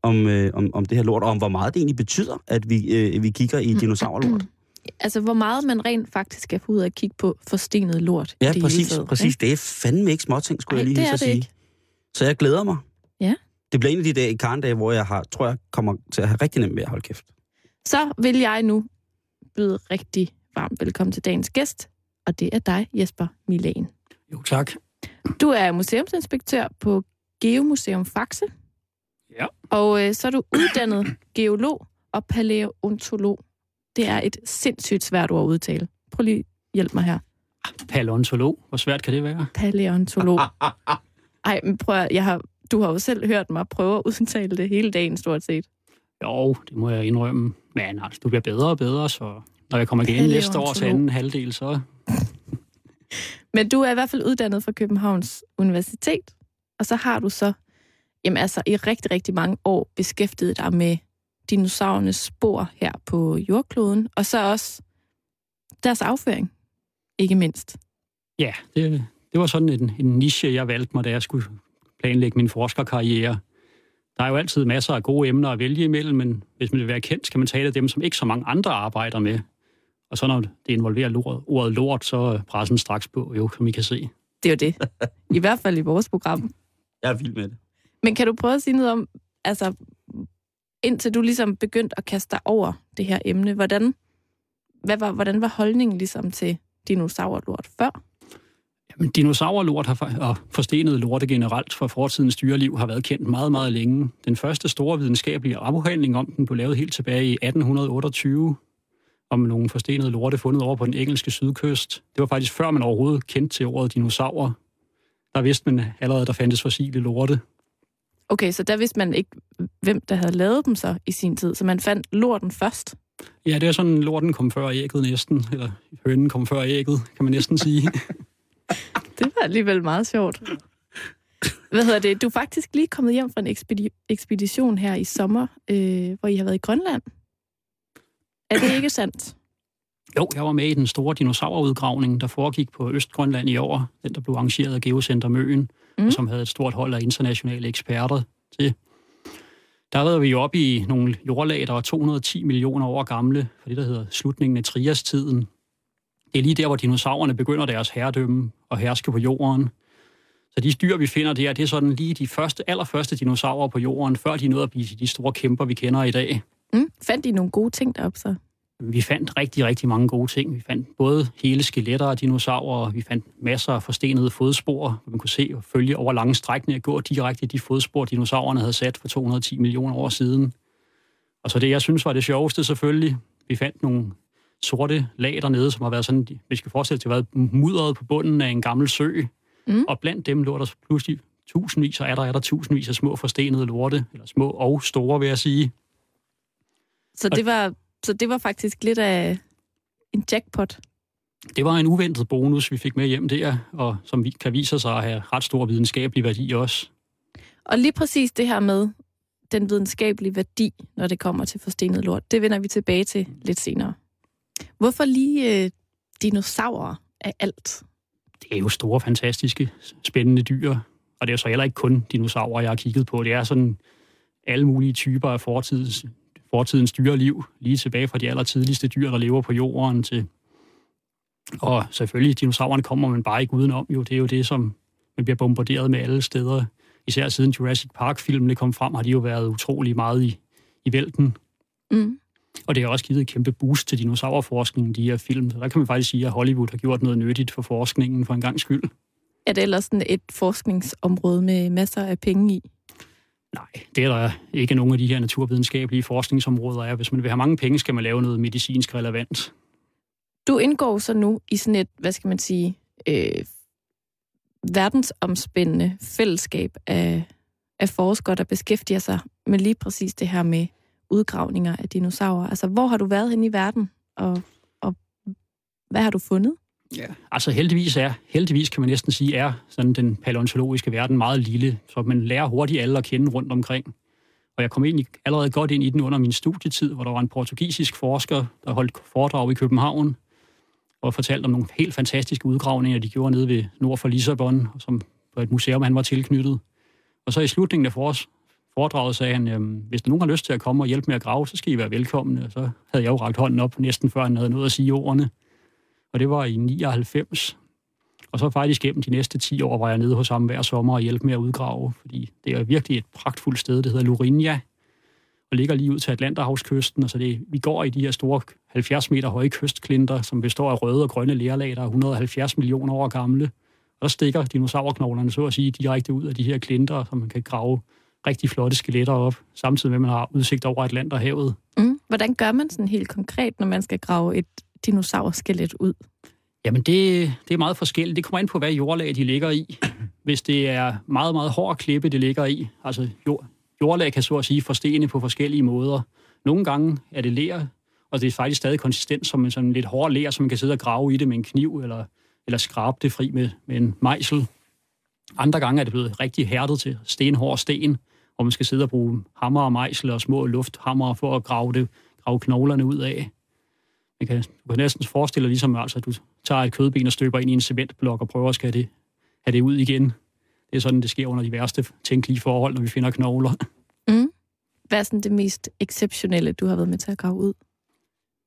om, øh, om, om det her lort, og om hvor meget det egentlig betyder, at vi, øh, vi kigger i dinosaurlort. Altså, hvor meget man rent faktisk skal få ud af at kigge på forstenet lort. Ja, det præcis, taget, præcis. Det er fandme ikke småting, skulle Ej, jeg lige det sige. ikke. Så jeg glæder mig. Ja. Det bliver en af de dage i karndage, hvor jeg har, tror jeg kommer til at have rigtig nemt ved at holde kæft. Så vil jeg nu byde rigtig varmt velkommen til dagens gæst, og det er dig, Jesper Milan. Jo, tak. Du er museumsinspektør på Geomuseum Faxe. Ja. Og øh, så er du uddannet geolog og palæontolog. Det er et sindssygt svært ord at udtale. Prøv lige at hjælpe mig her. Paleontolog. Hvor svært kan det være? Palæontolog. Ej, men prøv at, jeg har, du har jo selv hørt mig prøve at udtale det hele dagen stort set. Jo, det må jeg indrømme. Men altså, du bliver bedre og bedre, så når jeg kommer igen næste år til anden halvdel, så... Men du er i hvert fald uddannet fra Københavns Universitet, og så har du så jamen altså, i rigtig, rigtig mange år beskæftiget dig med dinosaurernes spor her på jordkloden, og så også deres afføring, ikke mindst. Ja, det, det var sådan en, en niche, jeg valgte mig, da jeg skulle planlægge min forskerkarriere. Der er jo altid masser af gode emner at vælge imellem, men hvis man vil være kendt, skal man tale af dem, som ikke så mange andre arbejder med. Og så når det involverer lort, ordet lort, så er pressen straks på, jo, som I kan se. Det er jo det. I hvert fald i vores program. Jeg er vild med det. Men kan du prøve at sige noget om, altså, indtil du ligesom begyndte at kaste dig over det her emne, hvordan, hvad var, hvordan var holdningen ligesom til dinosaurlort før? Jamen, dinosaurlort har, og forstenet lorte generelt fra fortidens dyreliv har været kendt meget, meget længe. Den første store videnskabelige afhandling om den blev lavet helt tilbage i 1828 om nogle forstenede lorte fundet over på den engelske sydkyst. Det var faktisk før man overhovedet kendte til ordet dinosaurer. Der vidste man allerede, der fandtes fossile lorte. Okay, så der vidste man ikke, hvem der havde lavet dem så i sin tid, så man fandt lorten først. Ja, det er sådan, lorten kom før ægget næsten, eller hønen kom før ægget, kan man næsten sige. Det var alligevel meget sjovt. Hvad hedder det? Du er faktisk lige kommet hjem fra en ekspedi- ekspedition her i sommer, øh, hvor I har været i Grønland. Er det ikke sandt? Jo, jeg var med i den store dinosaurudgravning, der foregik på Østgrønland i år. Den, der blev arrangeret af Geocenter Møen, Mm. som havde et stort hold af internationale eksperter til. Der var vi jo oppe i nogle jordlag, der var 210 millioner år gamle, for det, der hedder slutningen af triastiden. Det er lige der, hvor dinosaurerne begynder deres herredømme og herske på jorden. Så de dyr, vi finder der, det er sådan lige de første, allerførste dinosaurer på jorden, før de nåede at blive de store kæmper, vi kender i dag. Mm? Fandt I nogle gode ting deroppe så? Vi fandt rigtig, rigtig mange gode ting. Vi fandt både hele skeletter af dinosaurer, vi fandt masser af forstenede fodspor, hvor man kunne se og følge over lange strækninger gå direkte i de fodspor, dinosaurerne havde sat for 210 millioner år siden. Og så det, jeg synes var det sjoveste selvfølgelig, vi fandt nogle sorte lag dernede, som har været sådan, hvis vi skal forestille have været mudret på bunden af en gammel sø. Mm. Og blandt dem lå der pludselig tusindvis, og er der, er der tusindvis af små forstenede lorte, eller små og store, vil jeg sige. Så det var, så det var faktisk lidt af en jackpot. Det var en uventet bonus, vi fik med hjem der, og som vi kan vise sig at have ret stor videnskabelig værdi også. Og lige præcis det her med den videnskabelige værdi, når det kommer til forstenet lort, det vender vi tilbage til lidt senere. Hvorfor lige øh, dinosaurer af alt? Det er jo store, fantastiske, spændende dyr, og det er jo så heller ikke kun dinosaurer, jeg har kigget på. Det er sådan alle mulige typer af fortidens, fortidens dyreliv, lige tilbage fra de allertidligste dyr, der lever på jorden til... Og selvfølgelig, dinosaurerne kommer man bare ikke udenom. Jo, det er jo det, som man bliver bombarderet med alle steder. Især siden Jurassic Park-filmene kom frem, har de jo været utrolig meget i, i vælten. Mm. Og det har også givet et kæmpe boost til dinosaurforskningen, de her film. Så der kan man faktisk sige, at Hollywood har gjort noget nyttigt for forskningen for en gang skyld. Er det ellers sådan et forskningsområde med masser af penge i? Nej, det er der ikke nogen af de her naturvidenskabelige forskningsområder er. Hvis man vil have mange penge, skal man lave noget medicinsk relevant. Du indgår så nu i sådan et, hvad skal man sige, øh, verdensomspændende fællesskab af, af forskere, der beskæftiger sig med lige præcis det her med udgravninger af dinosaurer. Altså, hvor har du været hen i verden, og, og hvad har du fundet? Ja, altså heldigvis er, heldigvis kan man næsten sige, er sådan den paleontologiske verden meget lille, så man lærer hurtigt alle at kende rundt omkring. Og jeg kom egentlig allerede godt ind i den under min studietid, hvor der var en portugisisk forsker, der holdt foredrag i København, og fortalte om nogle helt fantastiske udgravninger, de gjorde nede ved nord for Lissabon, som var et museum, han var tilknyttet. Og så i slutningen af forårs, foredraget sagde han, øhm, hvis der nogen har lyst til at komme og hjælpe med at grave, så skal I være velkomne. Og så havde jeg jo rakt hånden op, næsten før han havde noget at sige ordene. Og det var i 99. Og så faktisk gennem de næste 10 år var jeg nede hos ham hver sommer og hjælpe med at udgrave, fordi det er virkelig et pragtfuldt sted, det hedder Lurinja, og ligger lige ud til Atlanterhavskysten, og så det, vi går i de her store 70 meter høje kystklinter, som består af røde og grønne lerlag, der er 170 millioner år gamle. Og der stikker dinosaurknoglerne så at sige direkte ud af de her klinter, så man kan grave rigtig flotte skeletter op, samtidig med, at man har udsigt over Atlanterhavet. Mm. Hvordan gør man sådan helt konkret, når man skal grave et dinosaurskelet ud? Jamen, det, det er meget forskelligt. Det kommer ind på, hvad jordlag de ligger i. Hvis det er meget, meget hård klippe, det ligger i, altså jord, jordlag kan så at sige forstene på forskellige måder. Nogle gange er det ler, og det er faktisk stadig konsistent som en sådan lidt hård ler, som man kan sidde og grave i det med en kniv, eller, eller skrabe det fri med, med en mejsel. Andre gange er det blevet rigtig hærdet til stenhård sten, hvor man skal sidde og bruge hammer og mejsel og små lufthammer for at grave, det, grave knoglerne ud af. Man kan, du kan næsten forestille dig, ligesom, altså, at du tager et kødben og støber ind i en cementblok og prøver at skal det, have det ud igen. Det er sådan, det sker under de værste tænkelige forhold, når vi finder knogler. Mm. Hvad er sådan det mest exceptionelle, du har været med til at grave ud?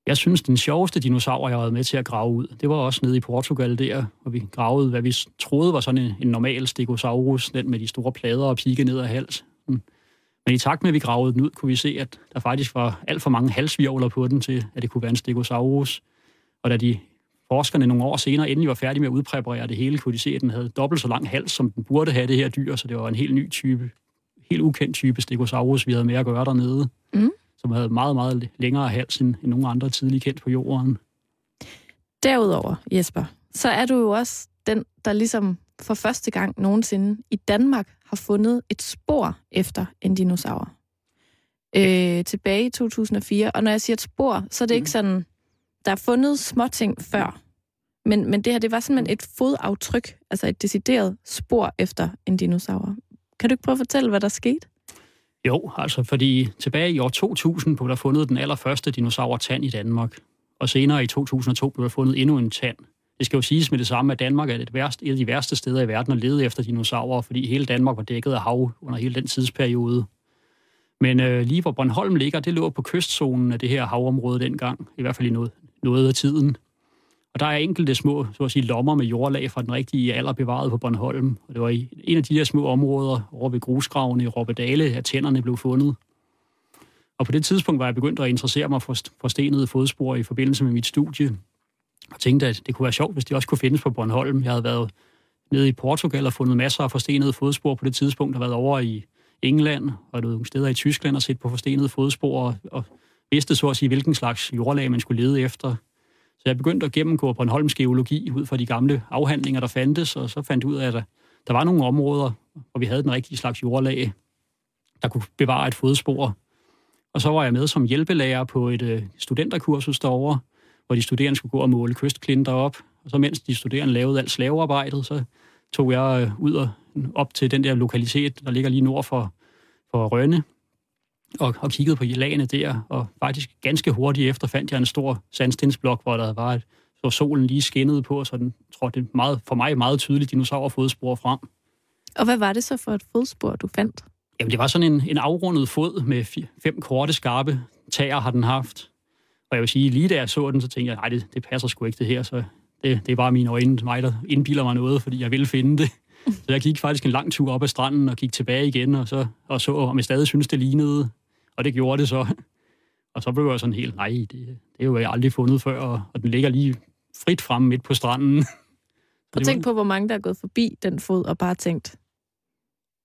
Jeg synes, den sjoveste dinosaur, jeg har været med til at grave ud, det var også nede i Portugal der, hvor vi gravede, hvad vi troede var sådan en, en normal stegosaurus, den med de store plader og pigge ned ad hals. Men i takt med, at vi gravede den ud, kunne vi se, at der faktisk var alt for mange halsvirvler på den til, at det kunne være en stegosaurus. Og da de forskerne nogle år senere endelig var færdige med at udpræparere det hele, kunne de se, at den havde dobbelt så lang hals, som den burde have det her dyr, så det var en helt ny type, helt ukendt type stegosaurus, vi havde med at gøre dernede, mm. som havde meget, meget længere hals end, end nogle andre tidlige kendt på jorden. Derudover, Jesper, så er du jo også den, der ligesom for første gang nogensinde i Danmark har fundet et spor efter en dinosaur. Øh, tilbage i 2004. Og når jeg siger et spor, så er det mm. ikke sådan, der er fundet småting før. Men, men det her, det var simpelthen et fodaftryk, altså et decideret spor efter en dinosaur. Kan du ikke prøve at fortælle, hvad der skete? Jo, altså fordi tilbage i år 2000 blev der fundet den allerførste dinosaur-tand i Danmark. Og senere i 2002 blev der fundet endnu en tand. Det skal jo siges med det samme, at Danmark er et, værste, et af de værste steder i verden at lede efter dinosaurer, fordi hele Danmark var dækket af hav under hele den tidsperiode. Men øh, lige hvor Bornholm ligger, det lå på kystzonen af det her havområde dengang, i hvert fald i noget, noget af tiden. Og der er enkelte små så at sige, lommer med jordlag fra den rigtige alder bevaret på Bornholm. Og det var i en af de her små områder over ved grusgravene i Robbedale, at tænderne blev fundet. Og på det tidspunkt var jeg begyndt at interessere mig for, for stenede fodspor i forbindelse med mit studie. Og tænkte, at det kunne være sjovt, hvis de også kunne findes på Bornholm. Jeg havde været nede i Portugal og fundet masser af forstenede fodspor på det tidspunkt. og havde været over i England og nogle steder i Tyskland og set på forstenede fodspor og, og vidste så at sige, hvilken slags jordlag man skulle lede efter. Så jeg begyndte at gennemgå Bornholms geologi ud fra de gamle afhandlinger, der fandtes, og så fandt ud af, at der, der var nogle områder, hvor vi havde den rigtige slags jordlag, der kunne bevare et fodspor. Og så var jeg med som hjælpelærer på et øh, studenterkursus derovre, hvor de studerende skulle gå og måle kystklinter op. Og så mens de studerende lavede alt slavearbejdet, så tog jeg øh, ud og op til den der lokalitet, der ligger lige nord for, for Rønne, og, og kiggede på lagene der, og faktisk ganske hurtigt efter fandt jeg en stor sandstensblok, hvor der var et, så solen lige skinnede på, så den tror det meget, for mig meget tydeligt dinosaurfodspor frem. Og hvad var det så for et fodspor, du fandt? Jamen, det var sådan en, en afrundet fod med fem korte, skarpe tager har den haft. Og jeg vil sige, lige da jeg så den, så tænkte jeg, nej, det, det passer sgu ikke det her, så det, det er bare mine øjne, mig, der indbilder mig noget, fordi jeg vil finde det. Så jeg gik faktisk en lang tur op ad stranden og gik tilbage igen, og så, og så om jeg stadig synes det lignede. Og det gjorde det så. Og så blev jeg sådan helt, nej, det, det er jo jeg aldrig fundet før, og, og den ligger lige frit frem midt på stranden. Prøv at tænke på, hvor mange der er gået forbi den fod og bare tænkt,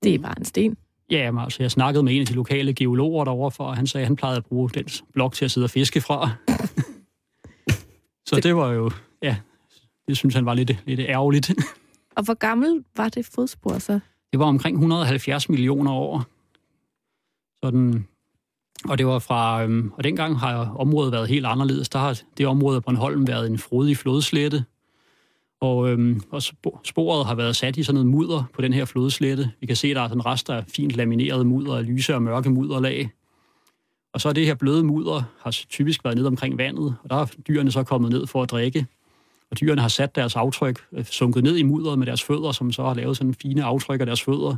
det er bare en sten. Ja, men altså, jeg snakkede med en af de lokale geologer derovre, for, og han sagde, at han plejede at bruge den blok til at sidde og fiske fra. så det var jo, ja, det synes han var lidt, lidt ærgerligt. Og hvor gammel var det fodspor så? Det var omkring 170 millioner år. Sådan, og det var fra, øhm, og dengang har området været helt anderledes. Der har det område af Bornholm været en frodig flodslette, og, øhm, og sporet har været sat i sådan noget mudder på den her flodslette. Vi kan se, der er sådan rester af fint lamineret mudder, lyse og mørke mudderlag. Og så er det her bløde mudder har typisk været ned omkring vandet, og der er dyrene så kommet ned for at drikke. Og dyrene har sat deres aftryk, øh, sunket ned i mudderet med deres fødder, som så har lavet sådan fine aftryk af deres fødder.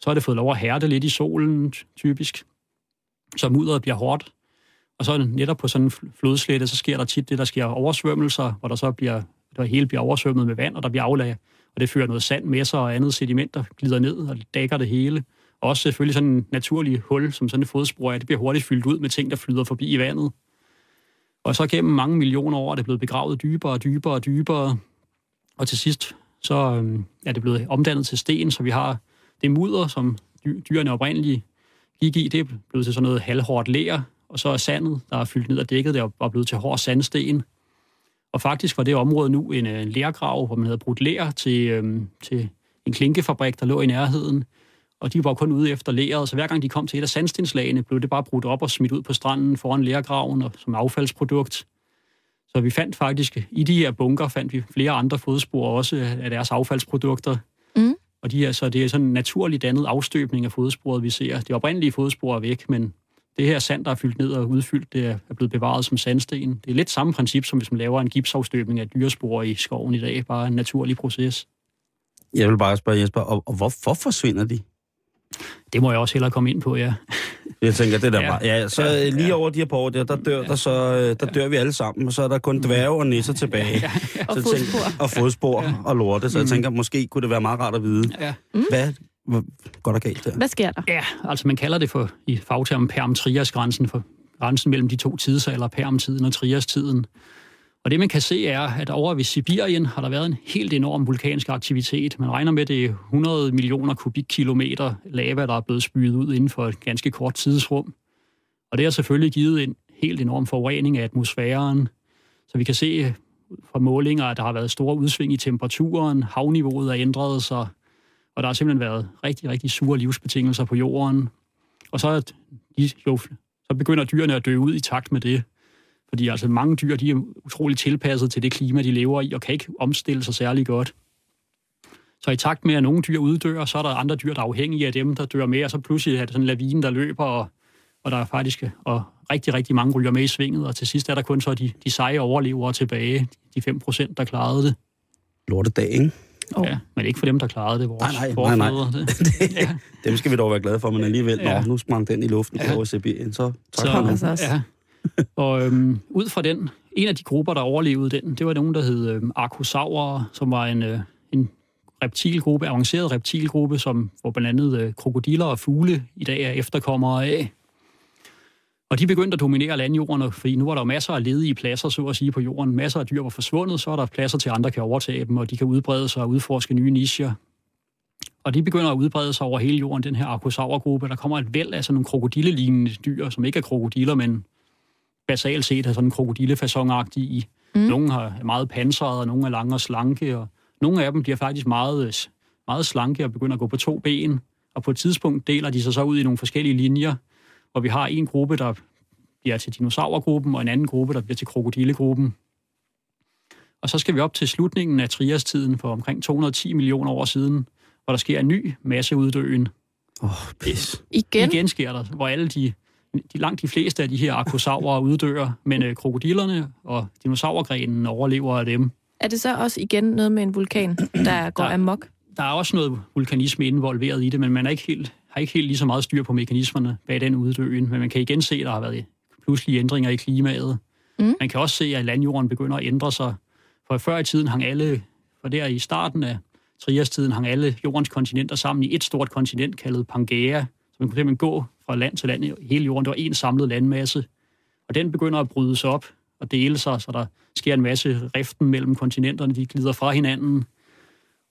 Så har det fået lov at hærde lidt i solen, typisk. Så mudderet bliver hårdt. Og så netop på sådan en flodslette, så sker der tit det, der sker oversvømmelser, hvor der så bliver, der hele bliver oversvømmet med vand, og der bliver aflag, og det fører noget sand med sig og andet sediment, der glider ned og dækker det hele. Og også selvfølgelig sådan en naturlig hul, som sådan et fodspor er, det bliver hurtigt fyldt ud med ting, der flyder forbi i vandet. Og så gennem mange millioner år er det blevet begravet dybere og dybere og dybere. Og til sidst så øhm, er det blevet omdannet til sten, så vi har det mudder, som dyrene oprindeligt gik i, det er blevet til sådan noget halvhårdt ler, og så er sandet, der er fyldt ned og dækket, det er blevet til hård sandsten. Og faktisk var det område nu en øh, lærgrav, hvor man havde brudt ler til, øhm, til en klinkefabrik, der lå i nærheden. Og de var kun ude efter leret, så hver gang de kom til et af sandstenslagene, blev det bare brudt op og smidt ud på stranden foran lærgraven og som affaldsprodukt. Så vi fandt faktisk, i de her bunker, fandt vi flere andre fodspor også af deres affaldsprodukter. Mm. Og de er, så det er sådan en naturligt dannet afstøbning af fodsporet, vi ser. Det oprindelige fodspor er væk, men det her sand, der er fyldt ned og udfyldt, det er blevet bevaret som sandsten. Det er lidt samme princip, som hvis man laver en gipsafstøbning af dyrespor i skoven i dag. Bare en naturlig proces. Jeg vil bare spørge Jesper, og, og hvorfor forsvinder de? Det må jeg også hellere komme ind på, ja. Jeg tænker, det der Ja. bare... Ja, så Ja, ja, lige ja. over de her par år der, der dør, der, så, øh, der dør vi alle sammen, og så er der kun dværge og nisser tilbage. Og Så jeg fodspor. Tænker, og fodspor ja. og lorte, så jeg Mm. tænker, måske kunne det være meget rart at vide, ja. hvad, hvad går der galt der? Hvad sker der? Ja, altså man kalder det for i fagtermen perm-trias-grænsen, for grænsen mellem de to tidsalder, perm-tiden og trias-tiden. Og det man kan se er, at over ved Sibirien har der været en helt enorm vulkansk aktivitet. Man regner med, at det er 100 millioner kubikkilometer lava, der er blevet spydet ud inden for et ganske kort tidsrum. Og det har selvfølgelig givet en helt enorm forurening af atmosfæren. Så vi kan se fra målinger, at der har været store udsving i temperaturen, havniveauet er ændret sig, og der har simpelthen været rigtig, rigtig sure livsbetingelser på jorden. Og så, at de, jo, så begynder dyrene at dø ud i takt med det. Fordi altså mange dyr, de er utroligt tilpasset til det klima, de lever i, og kan ikke omstille sig særlig godt. Så i takt med, at nogle dyr uddør, så er der andre dyr, der er afhængige af dem, der dør med, og så pludselig er det sådan en lavine, der løber, og, og der er faktisk og rigtig, rigtig mange ryger med i svinget, og til sidst er der kun så de, de seje overlevere tilbage, de 5 procent, der klarede det. Lortedag, ikke? Oh. Ja, men ikke for dem, der klarede det, vores Nej, nej, nej, nej. Det, ja. Dem skal vi dog være glade for, men alligevel, Ja. nå, nu sprang den i luften Ja. over Sibirien, så tak Så- for. Altså. Ja. Og øhm, ud fra den, en af de grupper, der overlevede den, det var nogen, der hed øhm, Arcosaurer, som var en, øh, en reptilgruppe, avanceret reptilgruppe, som hvor blandt andet øh, krokodiller og fugle i dag er efterkommere af. Og de begyndte at dominere landjorden, fordi nu var der jo masser af ledige pladser, så at sige, på jorden. Masser af dyr var forsvundet, så er der pladser til, andre kan overtage dem, og de kan udbrede sig og udforske nye nicher. Og de begynder at udbrede sig over hele jorden, den her Arcosaurer-gruppe. Der kommer et væld af sådan nogle krokodillelignende dyr, som ikke er krokodiller, men basalt set er sådan krokodillefasonagtige i. Mm. Nogle har meget pansrede, og nogle er lange og slanke, og nogle af dem bliver faktisk meget, meget slanke og begynder at gå på to ben. Og på et tidspunkt deler de sig så ud i nogle forskellige linjer, hvor vi har en gruppe, der bliver til dinosaurgruppen, og en anden gruppe, der bliver til krokodillegruppen. Og så skal vi op til slutningen af triastiden for omkring 210 millioner år siden, hvor der sker en ny masseuddøen. Åh, oh, pis. Igen? Igen sker der, hvor alle de, de langt de fleste af de her arkosaurer uddør, men øh, krokodillerne og dinosaurgrenen overlever af dem. Er det så også igen noget med en vulkan, der går Der- amok? Der er også noget vulkanisme involveret i det, men man er ikke helt, har ikke helt lige så meget styr på mekanismerne bag den uddøen. Men man kan igen se, at der har været pludselige ændringer i klimaet. Mm. Man kan også se, at landjorden begynder at ændre sig. For før i tiden hang alle, for der i starten af triastiden hang alle jordens kontinenter sammen i et stort kontinent kaldet Pangea. Så man kunne simpelthen gå fra land til land i hele jorden. Det var en samlet landmasse. Og den begynder at brydes op og dele sig, så der sker en masse riften mellem kontinenterne. De glider fra hinanden.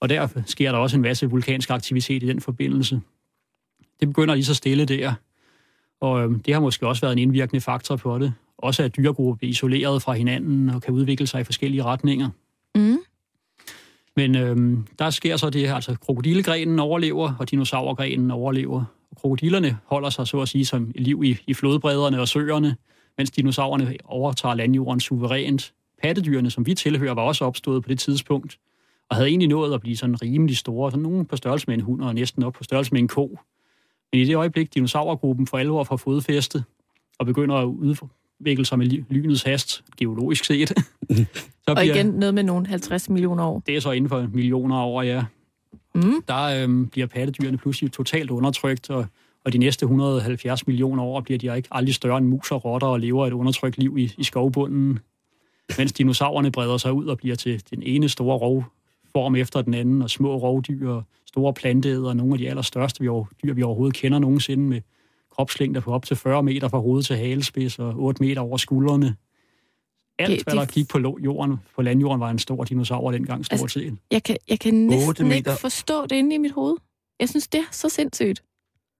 Og der sker der også en masse vulkansk aktivitet i den forbindelse. Det begynder lige så stille der. Og øhm, det har måske også været en indvirkende faktor på det. Også at dyregrupper bliver isoleret fra hinanden og kan udvikle sig i forskellige retninger. Mm. Men øhm, der sker så det her, altså krokodillegrenen overlever, og dinosaurgrenen overlever. Og krokodillerne holder sig så at sige som liv i, i flodbredderne og søerne, mens dinosaurerne overtager landjorden suverænt. Pattedyrene, som vi tilhører, var også opstået på det tidspunkt, og havde egentlig nået at blive sådan rimelig store, sådan nogle på størrelse med en hund og næsten op på størrelse med en ko. Men i det øjeblik, dinosaurgruppen for alvor får fodfæste og begynder at udvikle sig med ly- lynets hast, geologisk set, så Og igen noget med nogle 50 millioner år. det er så inden for millioner af år, ja. Mm. Der øhm, bliver pattedyrene pludselig totalt undertrykt, og, og de næste 170 millioner år bliver de ikke aldrig større end mus og rotter og lever et undertrykt liv i, i skovbunden. Mens dinosaurerne breder sig ud og bliver til den ene store rovform efter den anden, og små rovdyr, og store planteæder, og nogle af de allerstørste vi over, dyr, vi overhovedet kender nogensinde, med kropslængder på op til 40 meter fra hoved til halespids og 8 meter over skuldrene. Alt, Det- hvad de- der gik på jorden, på landjorden, var en stor dinosaur dengang, stort Altså, set. Jeg kan, jeg kan næsten ikke forstå det inde i mit hoved. Jeg synes, det er så sindssygt.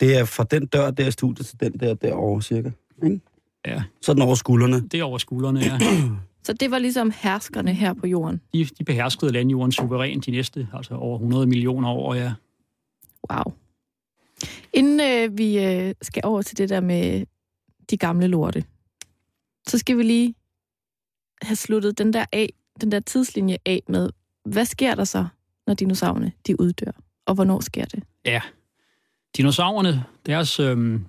Det er fra den dør der i studiet til den der derovre cirka. Ikke? Ja. Så er den over skuldrene. Det er over skuldrene, ja. Så det var ligesom herskerne her på jorden. De, de beherskede landjorden suverænt de næste, altså over 100 millioner år, ja. Wow. Inden øh, vi øh, skal over til det der med de gamle lorte, så skal vi lige have sluttet den der af, den der tidslinje af med, hvad sker der så, når dinosaurerne de uddør? Og hvornår sker det? Ja. Dinosaurerne, deres, øhm,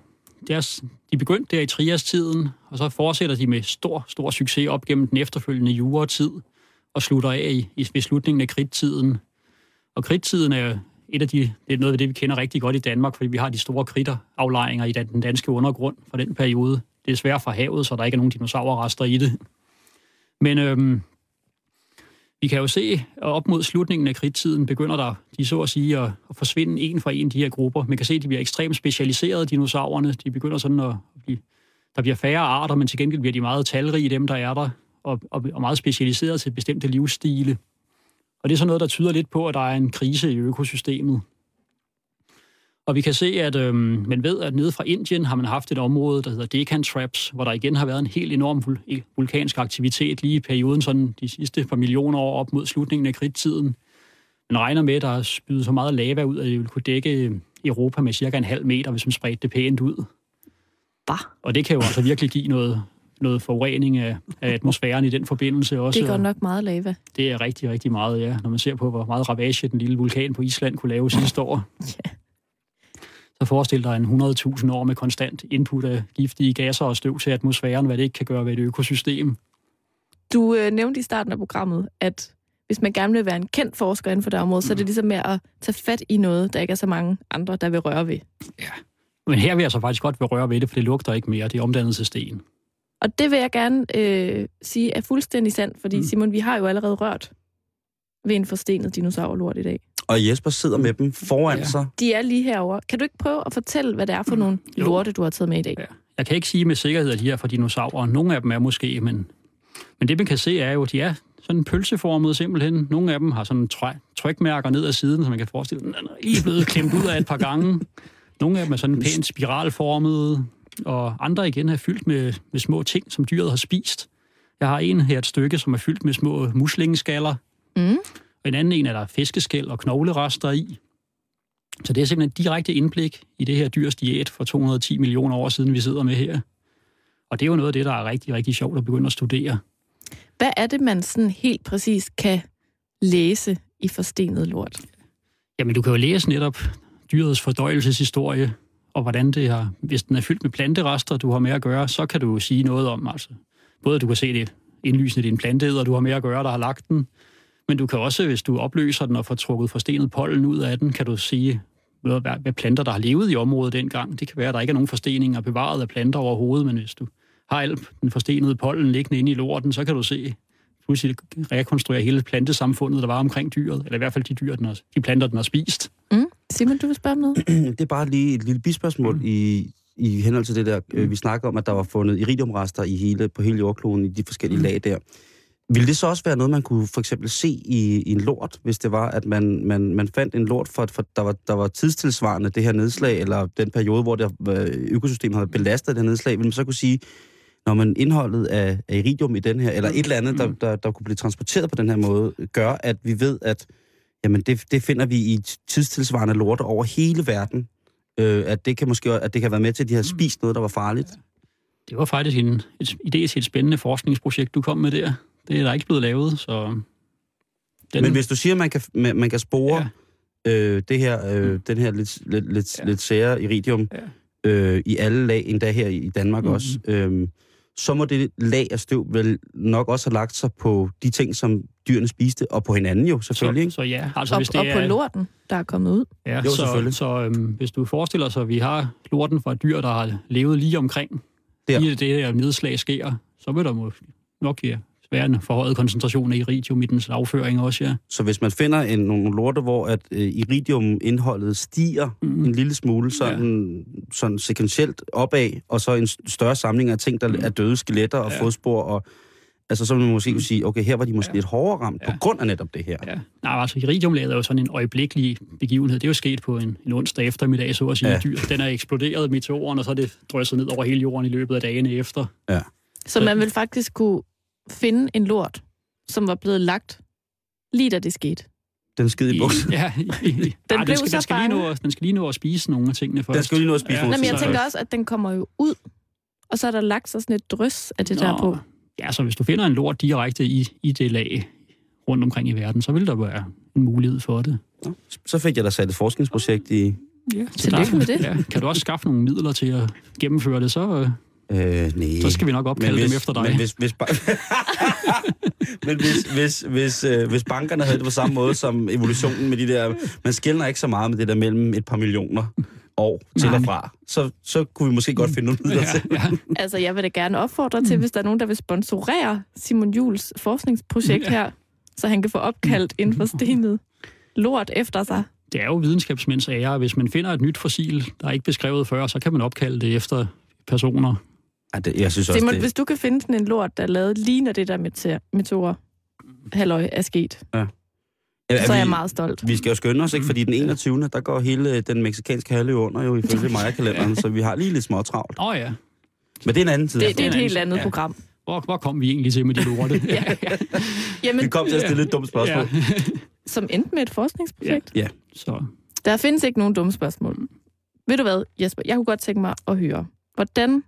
deres, de begyndte der i triastiden, og så fortsætter de med stor, stor succes op gennem den efterfølgende juretid, og slutter af i, i ved slutningen af kridttiden. Og kridttiden er et af de, det er noget af det, vi kender rigtig godt i Danmark, fordi vi har de store kritteraflejringer i den danske undergrund fra den periode. Det er svært fra havet, så der ikke er nogen dinosaurrester i det. Men øhm, vi kan jo se, at op mod slutningen af kridttiden begynder der, de så at sige, at, at forsvinde en for en, de her grupper. Man kan se, at de bliver ekstremt specialiserede, dinosaurerne. De begynder sådan at blive, der bliver færre arter, men til gengæld bliver de meget talrige, dem der er der, og, og, og meget specialiseret til bestemte livsstile. Og det er sådan noget, der tyder lidt på, at der er en krise i økosystemet. Og vi kan se, at øhm, man ved, at nede fra Indien har man haft et område, der hedder Deccan Traps, hvor der igen har været en helt enorm vul- vulkansk aktivitet lige i perioden, sådan de sidste par millioner år op mod slutningen af kridttiden. Man regner med, at der er spydet så meget lava ud, at det vil kunne dække øh, Europa med cirka en halv meter, hvis man spredte det pænt ud. Bah. Og det kan jo altså virkelig give noget, noget forurening af, af atmosfæren i den forbindelse også. Det er godt nok meget lava. Det er rigtig, rigtig meget, ja. Når man ser på, hvor meget ravage den lille vulkan på Island kunne lave sidste år. Ja. Så forestil dig en 100.000 år med konstant input af giftige gasser og støv til atmosfæren, hvad det ikke kan gøre ved et økosystem. Du øh, nævnte i starten af programmet, at hvis man gerne vil være en kendt forsker inden for det område, så er det ligesom med at tage fat i noget, der ikke er så mange andre, der vil røre ved. Men her vil jeg så faktisk godt vil røre ved det, for det lugter ikke mere. Det er omdannet til sten. Og det vil jeg gerne øh, sige er fuldstændig sandt, fordi Mm. mm. Simon, vi har jo allerede rørt ved en forstenet dinosaurlort i dag. Og Jesper sidder med dem foran Ja. sig. De er lige herover. Kan du ikke prøve at fortælle, hvad det er for nogle Jo. lorte, du har taget med i dag? Ja. Jeg kan ikke sige med sikkerhed, at de er fra dinosaurer. Nogle af dem er måske, men, men det man kan se er jo, at de er sådan pølseformede simpelthen. Nogle af dem har sådan try- trykmærker ned ad siden, så man kan forestille sig, at den er lige blevet klemt ud af et par gange. Nogle af dem er sådan pænt spiralformede, og andre igen er fyldt med, med små ting, som dyret har spist. Jeg har en her et stykke, som er fyldt med små muslingeskaller, Mm. og en anden en er der fiskeskæl og knoglerester i. Så det er simpelthen direkte indblik i det her dyrs diæt for 210 millioner år siden, vi sidder med her. Og det er jo noget af det, der er rigtig, rigtig sjovt at begynde at studere. Hvad er det, man sådan helt præcis kan læse i forstenet lort? Jamen, du kan jo læse netop dyrets fordøjelseshistorie, og hvordan det har, hvis den er fyldt med planterester, du har med at gøre, så kan du sige noget om, altså, både du kan se det indlysende, det er en planteæder, du har med at gøre, der har lagt den, men du kan også, hvis du opløser den og får trukket forstenet pollen ud af den, kan du sige, hvad, planter, der har levet i området dengang. Det kan være, at der ikke er nogen forsteninger bevaret af planter overhovedet, men hvis du har alt den forstenede pollen liggende inde i lorten, så kan du se, pludselig rekonstruere hele plantesamfundet, der var omkring dyret, eller i hvert fald de dyr, den har, de planter, den har spist. Mm? Simon, du vil spørge om noget? Det er bare lige et lille bispørgsmål mm. i, i henhold til det der, øh, vi snakker om, at der var fundet iridiumrester i hele, på hele jordkloden i de forskellige Mm. lag der. Vil det så også være noget, man kunne for eksempel se i, i en lort, hvis det var, at man, man, man fandt en lort, for, for der, var, der var tidstilsvarende det her nedslag, eller den periode, hvor det, øh, økosystemet havde belastet det her nedslag, vil man så kunne sige, når man indholdet af, af iridium i den her, eller et eller andet, der, der, der kunne blive transporteret på den her måde, gør, at vi ved, at Jamen, det, det finder vi i tidstilsvarende lorte over hele verden. Øh, at det kan måske at det kan være med til, at de har spist noget, der var farligt. Det var faktisk en et, idé til et spændende forskningsprojekt, du kom med der. Det er der ikke blevet lavet, så... Den... Men hvis du siger, at man kan, man, man kan spore ja. øh, det her, øh, Mm. den her lidt, lidt, lidt, Ja. lidt sære iridium Ja. øh, i alle lag, endda her i Danmark Mhm. også, øh, så må det lag af støv vel nok også have lagt sig på de ting, som dyrene spiste, og på hinanden jo selvfølgelig. så, Ikke? så ja, altså Og, hvis det og på lorten, der er kommet ud. Ja, Jo, så, selvfølgelig. så øhm, hvis du forestiller sig, at vi har lorten fra et dyr, der har levet lige omkring, Der. lige det der nedslag sker, så vil der måske nok ja, være en forhøjet koncentration af iridium i dens afføring også, ja. Så hvis man finder en, nogle lorte, hvor at øh, iridiumindholdet stiger mm. en lille smule, sådan, ja. sådan sekventielt opad, og så en større samling af ting, der mm. er døde skeletter og Ja. ja. fodspor, og altså så vil man måske kunne sige, okay, her var de måske Ja. lidt hårdere ramt, Ja. på grund af netop det her. ja. Nej, altså iridiumlaget er jo sådan en øjeblikkelig begivenhed. Det er jo sket på en, en onsdag eftermiddag, så at sige. Ja. Ja. Dyr. Den er eksploderet meteoren, og så er det drysset ned over hele jorden i løbet af dagene efter. Så man vil faktisk kunne finde en lort, som var blevet lagt lige da det skete. Den skide i buksen. ja, i, i, den, blev den, skal, så den, skal lige nå, at- den skal lige nå at spise nogle af tingene først. Den skal lige nå at spise Ja. nogle Nej, men jeg tænker også, at den kommer jo ud, og så er der lagt sig sådan et drys af det Nå, der på. Ja, så hvis du finder en lort direkte i, i det lag rundt omkring i verden, så vil der være en mulighed for det. Så fik jeg da sat et forskningsprojekt i... Ja, Tillykke med det. Ja, kan du også skaffe nogle midler til at gennemføre det, så, øh, nej. så skal vi nok opkalde dem efter dig. Men hvis, hvis, ba- men hvis, hvis, hvis, øh, hvis bankerne havde det på samme måde som evolutionen med de der... Man skældner ikke så meget med det der mellem et par millioner år til Nej. og fra. Så, så kunne vi måske godt finde nogle midler til. ja, ja. Altså, jeg vil da gerne opfordre til, hvis der er nogen, der vil sponsorere Simon Jules forskningsprojekt Ja. her, så han kan få opkaldt en forstenet lort efter sig. Det er jo videnskabsmænds ære. Hvis man finder et nyt fossil, der er ikke beskrevet før, så kan man opkalde det efter personer. Ej, det, jeg synes også, Simon, det, hvis du kan finde sådan en lort, der er lavet lige når det der meteor, meteor halløj er sket, Ja, så er jeg vi- meget stolt. Vi skal jo skynde os, ikke? Fordi den 21. der går hele øh, den meksikanske halvø under jo ifølge Maya-kalenderen, så vi har lige lidt småtravlt. Åh oh, ja, Men det er en anden tid. Det, det er et helt andet ja. program. hvor, hvor kom vi egentlig til med de lorte? Ja. Jamen, Vi kom til at stille et dumt spørgsmål. Ja. som endte med et forskningsprojekt. Ja. Så Der findes ikke nogen dumme spørgsmål. Ved du hvad, Jesper? Jeg kunne godt tænke mig at høre, hvordan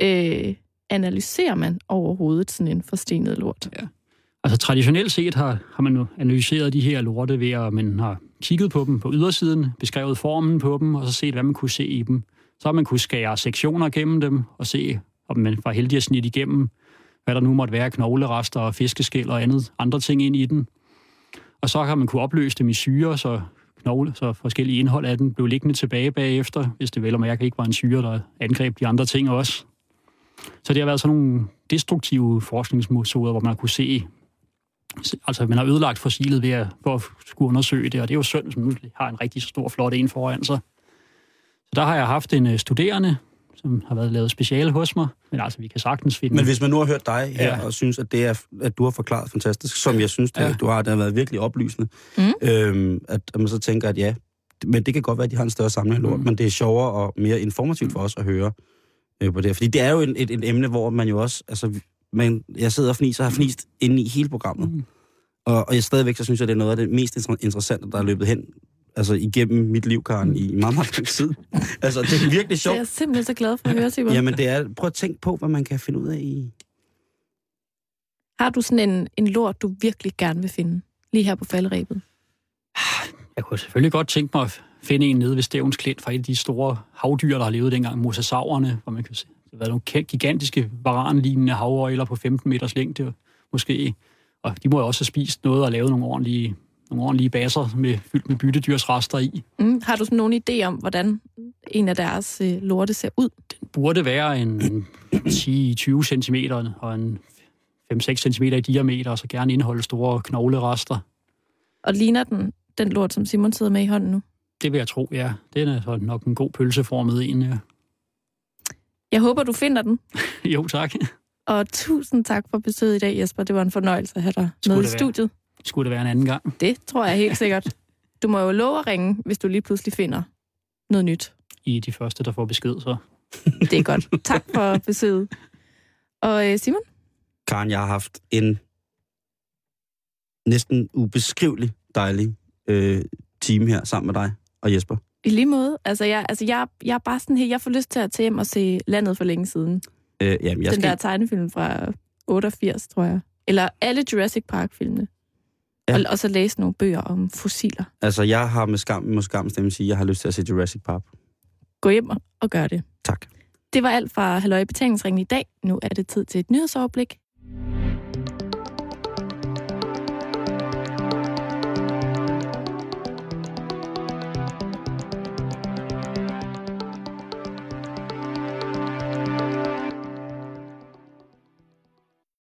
øh, analyserer man overhovedet sådan en forstenet lort? Ja. Altså traditionelt set har, har man jo analyseret de her lorte ved, at man har kigget på dem på ydersiden, beskrevet formen på dem, og så set, hvad man kunne se i dem. Så har man kunne skære sektioner gennem dem, og se, om man var heldig at snit igennem, hvad der nu måtte være knoglerester og fiskeskæl og andet, andre ting ind i den. Og så har man kunne opløse dem i syre, så knogle, så forskellige indhold af den blev liggende tilbage bagefter, hvis det vel og mærke ikke var en syre, der angreb de andre ting også. Så det har været sådan nogle destruktive forskningsmetoder, hvor man har kunne se, altså man har ødelagt fossilet ved at, for at skulle undersøge det, og det er jo synd, som nu har en rigtig stor flot en foran sig. Så der har jeg haft en øh, studerende, som har været lavet speciale hos mig, men altså vi kan sagtens finde... Men hvis man nu har hørt dig her, Ja. og synes, at, det er, at du har forklaret fantastisk, som jeg synes, det, Ja. du har, det har været virkelig oplysende, Mm. øhm, at, at man så tænker, at ja, men det kan godt være, at de har en større samling Mm. men det er sjovere og mere informativt for os at høre øh, på det. Fordi det er jo et, et, et emne, hvor man jo også, altså, man, jeg sidder og fniser og har fnist inde i hele programmet. Mm. Og, og jeg stadigvæk, så synes jeg, det er noget af det mest inter- interessante, der er løbet hen altså igennem mit liv, Karen, i meget, meget lang tid. altså, det er virkelig Det er sjovt. jeg simpelthen så glad for at høre, Simon. Jamen, det er, prøv at tænke på, hvad man kan finde ud af i... Har du sådan en, en lort, du virkelig gerne vil finde? Lige her på falderæbet. Jeg kunne selvfølgelig godt tænke mig finde en nede ved Stævns Klint fra et af de store havdyr, der har levet dengang, mosasaurerne, hvor man kan se, det været nogle gigantiske varanlignende havøjler på 15 meters længde, måske. Og de må jo også have spist noget og lavet nogle ordentlige, nogle ordentlige baser med, fyldt med byttedyrsrester i. Mm. Har du sådan nogen idé om, hvordan en af deres øh, lorte ser ud? burde være en 10-20 cm og en 5-6 cm i diameter, og så gerne indeholde store knoglerester. Og ligner den den lort, som Simon sidder med i hånden nu? Det vil jeg tro, ja. Det er nok en god pølseformet en, ja. Jeg håber, du finder den. Jo, tak. Og tusind tak for besøget i dag, Jesper. Det var en fornøjelse at have dig Skulle med i studiet. Skulle det være en anden gang? Det tror jeg helt sikkert. Du må jo love at ringe, hvis du lige pludselig finder noget nyt. I de første, der får besked, så. Det er godt. Tak for besøget. Og øh, Simon? Karen, jeg har haft en næsten ubeskrivelig dejlig øh, time her sammen med dig og Jesper. I lige måde. Altså, jeg, altså jeg, jeg er bare sådan her, jeg får lyst til at tage hjem og se Landet for længe siden. Øh, jamen, jeg Den skal, der tegnefilm fra 88, tror jeg. Eller alle Jurassic Park-filmene. Ja. Og, og så læse nogle bøger om fossiler. altså, jeg har med skam, med skam stemme sige, at jeg har lyst til at se Jurassic Park. Gå hjem og, gør det. Tak. Det var alt fra Halløj betalingsringen i dag. Nu er det tid til et nyhedsoverblik.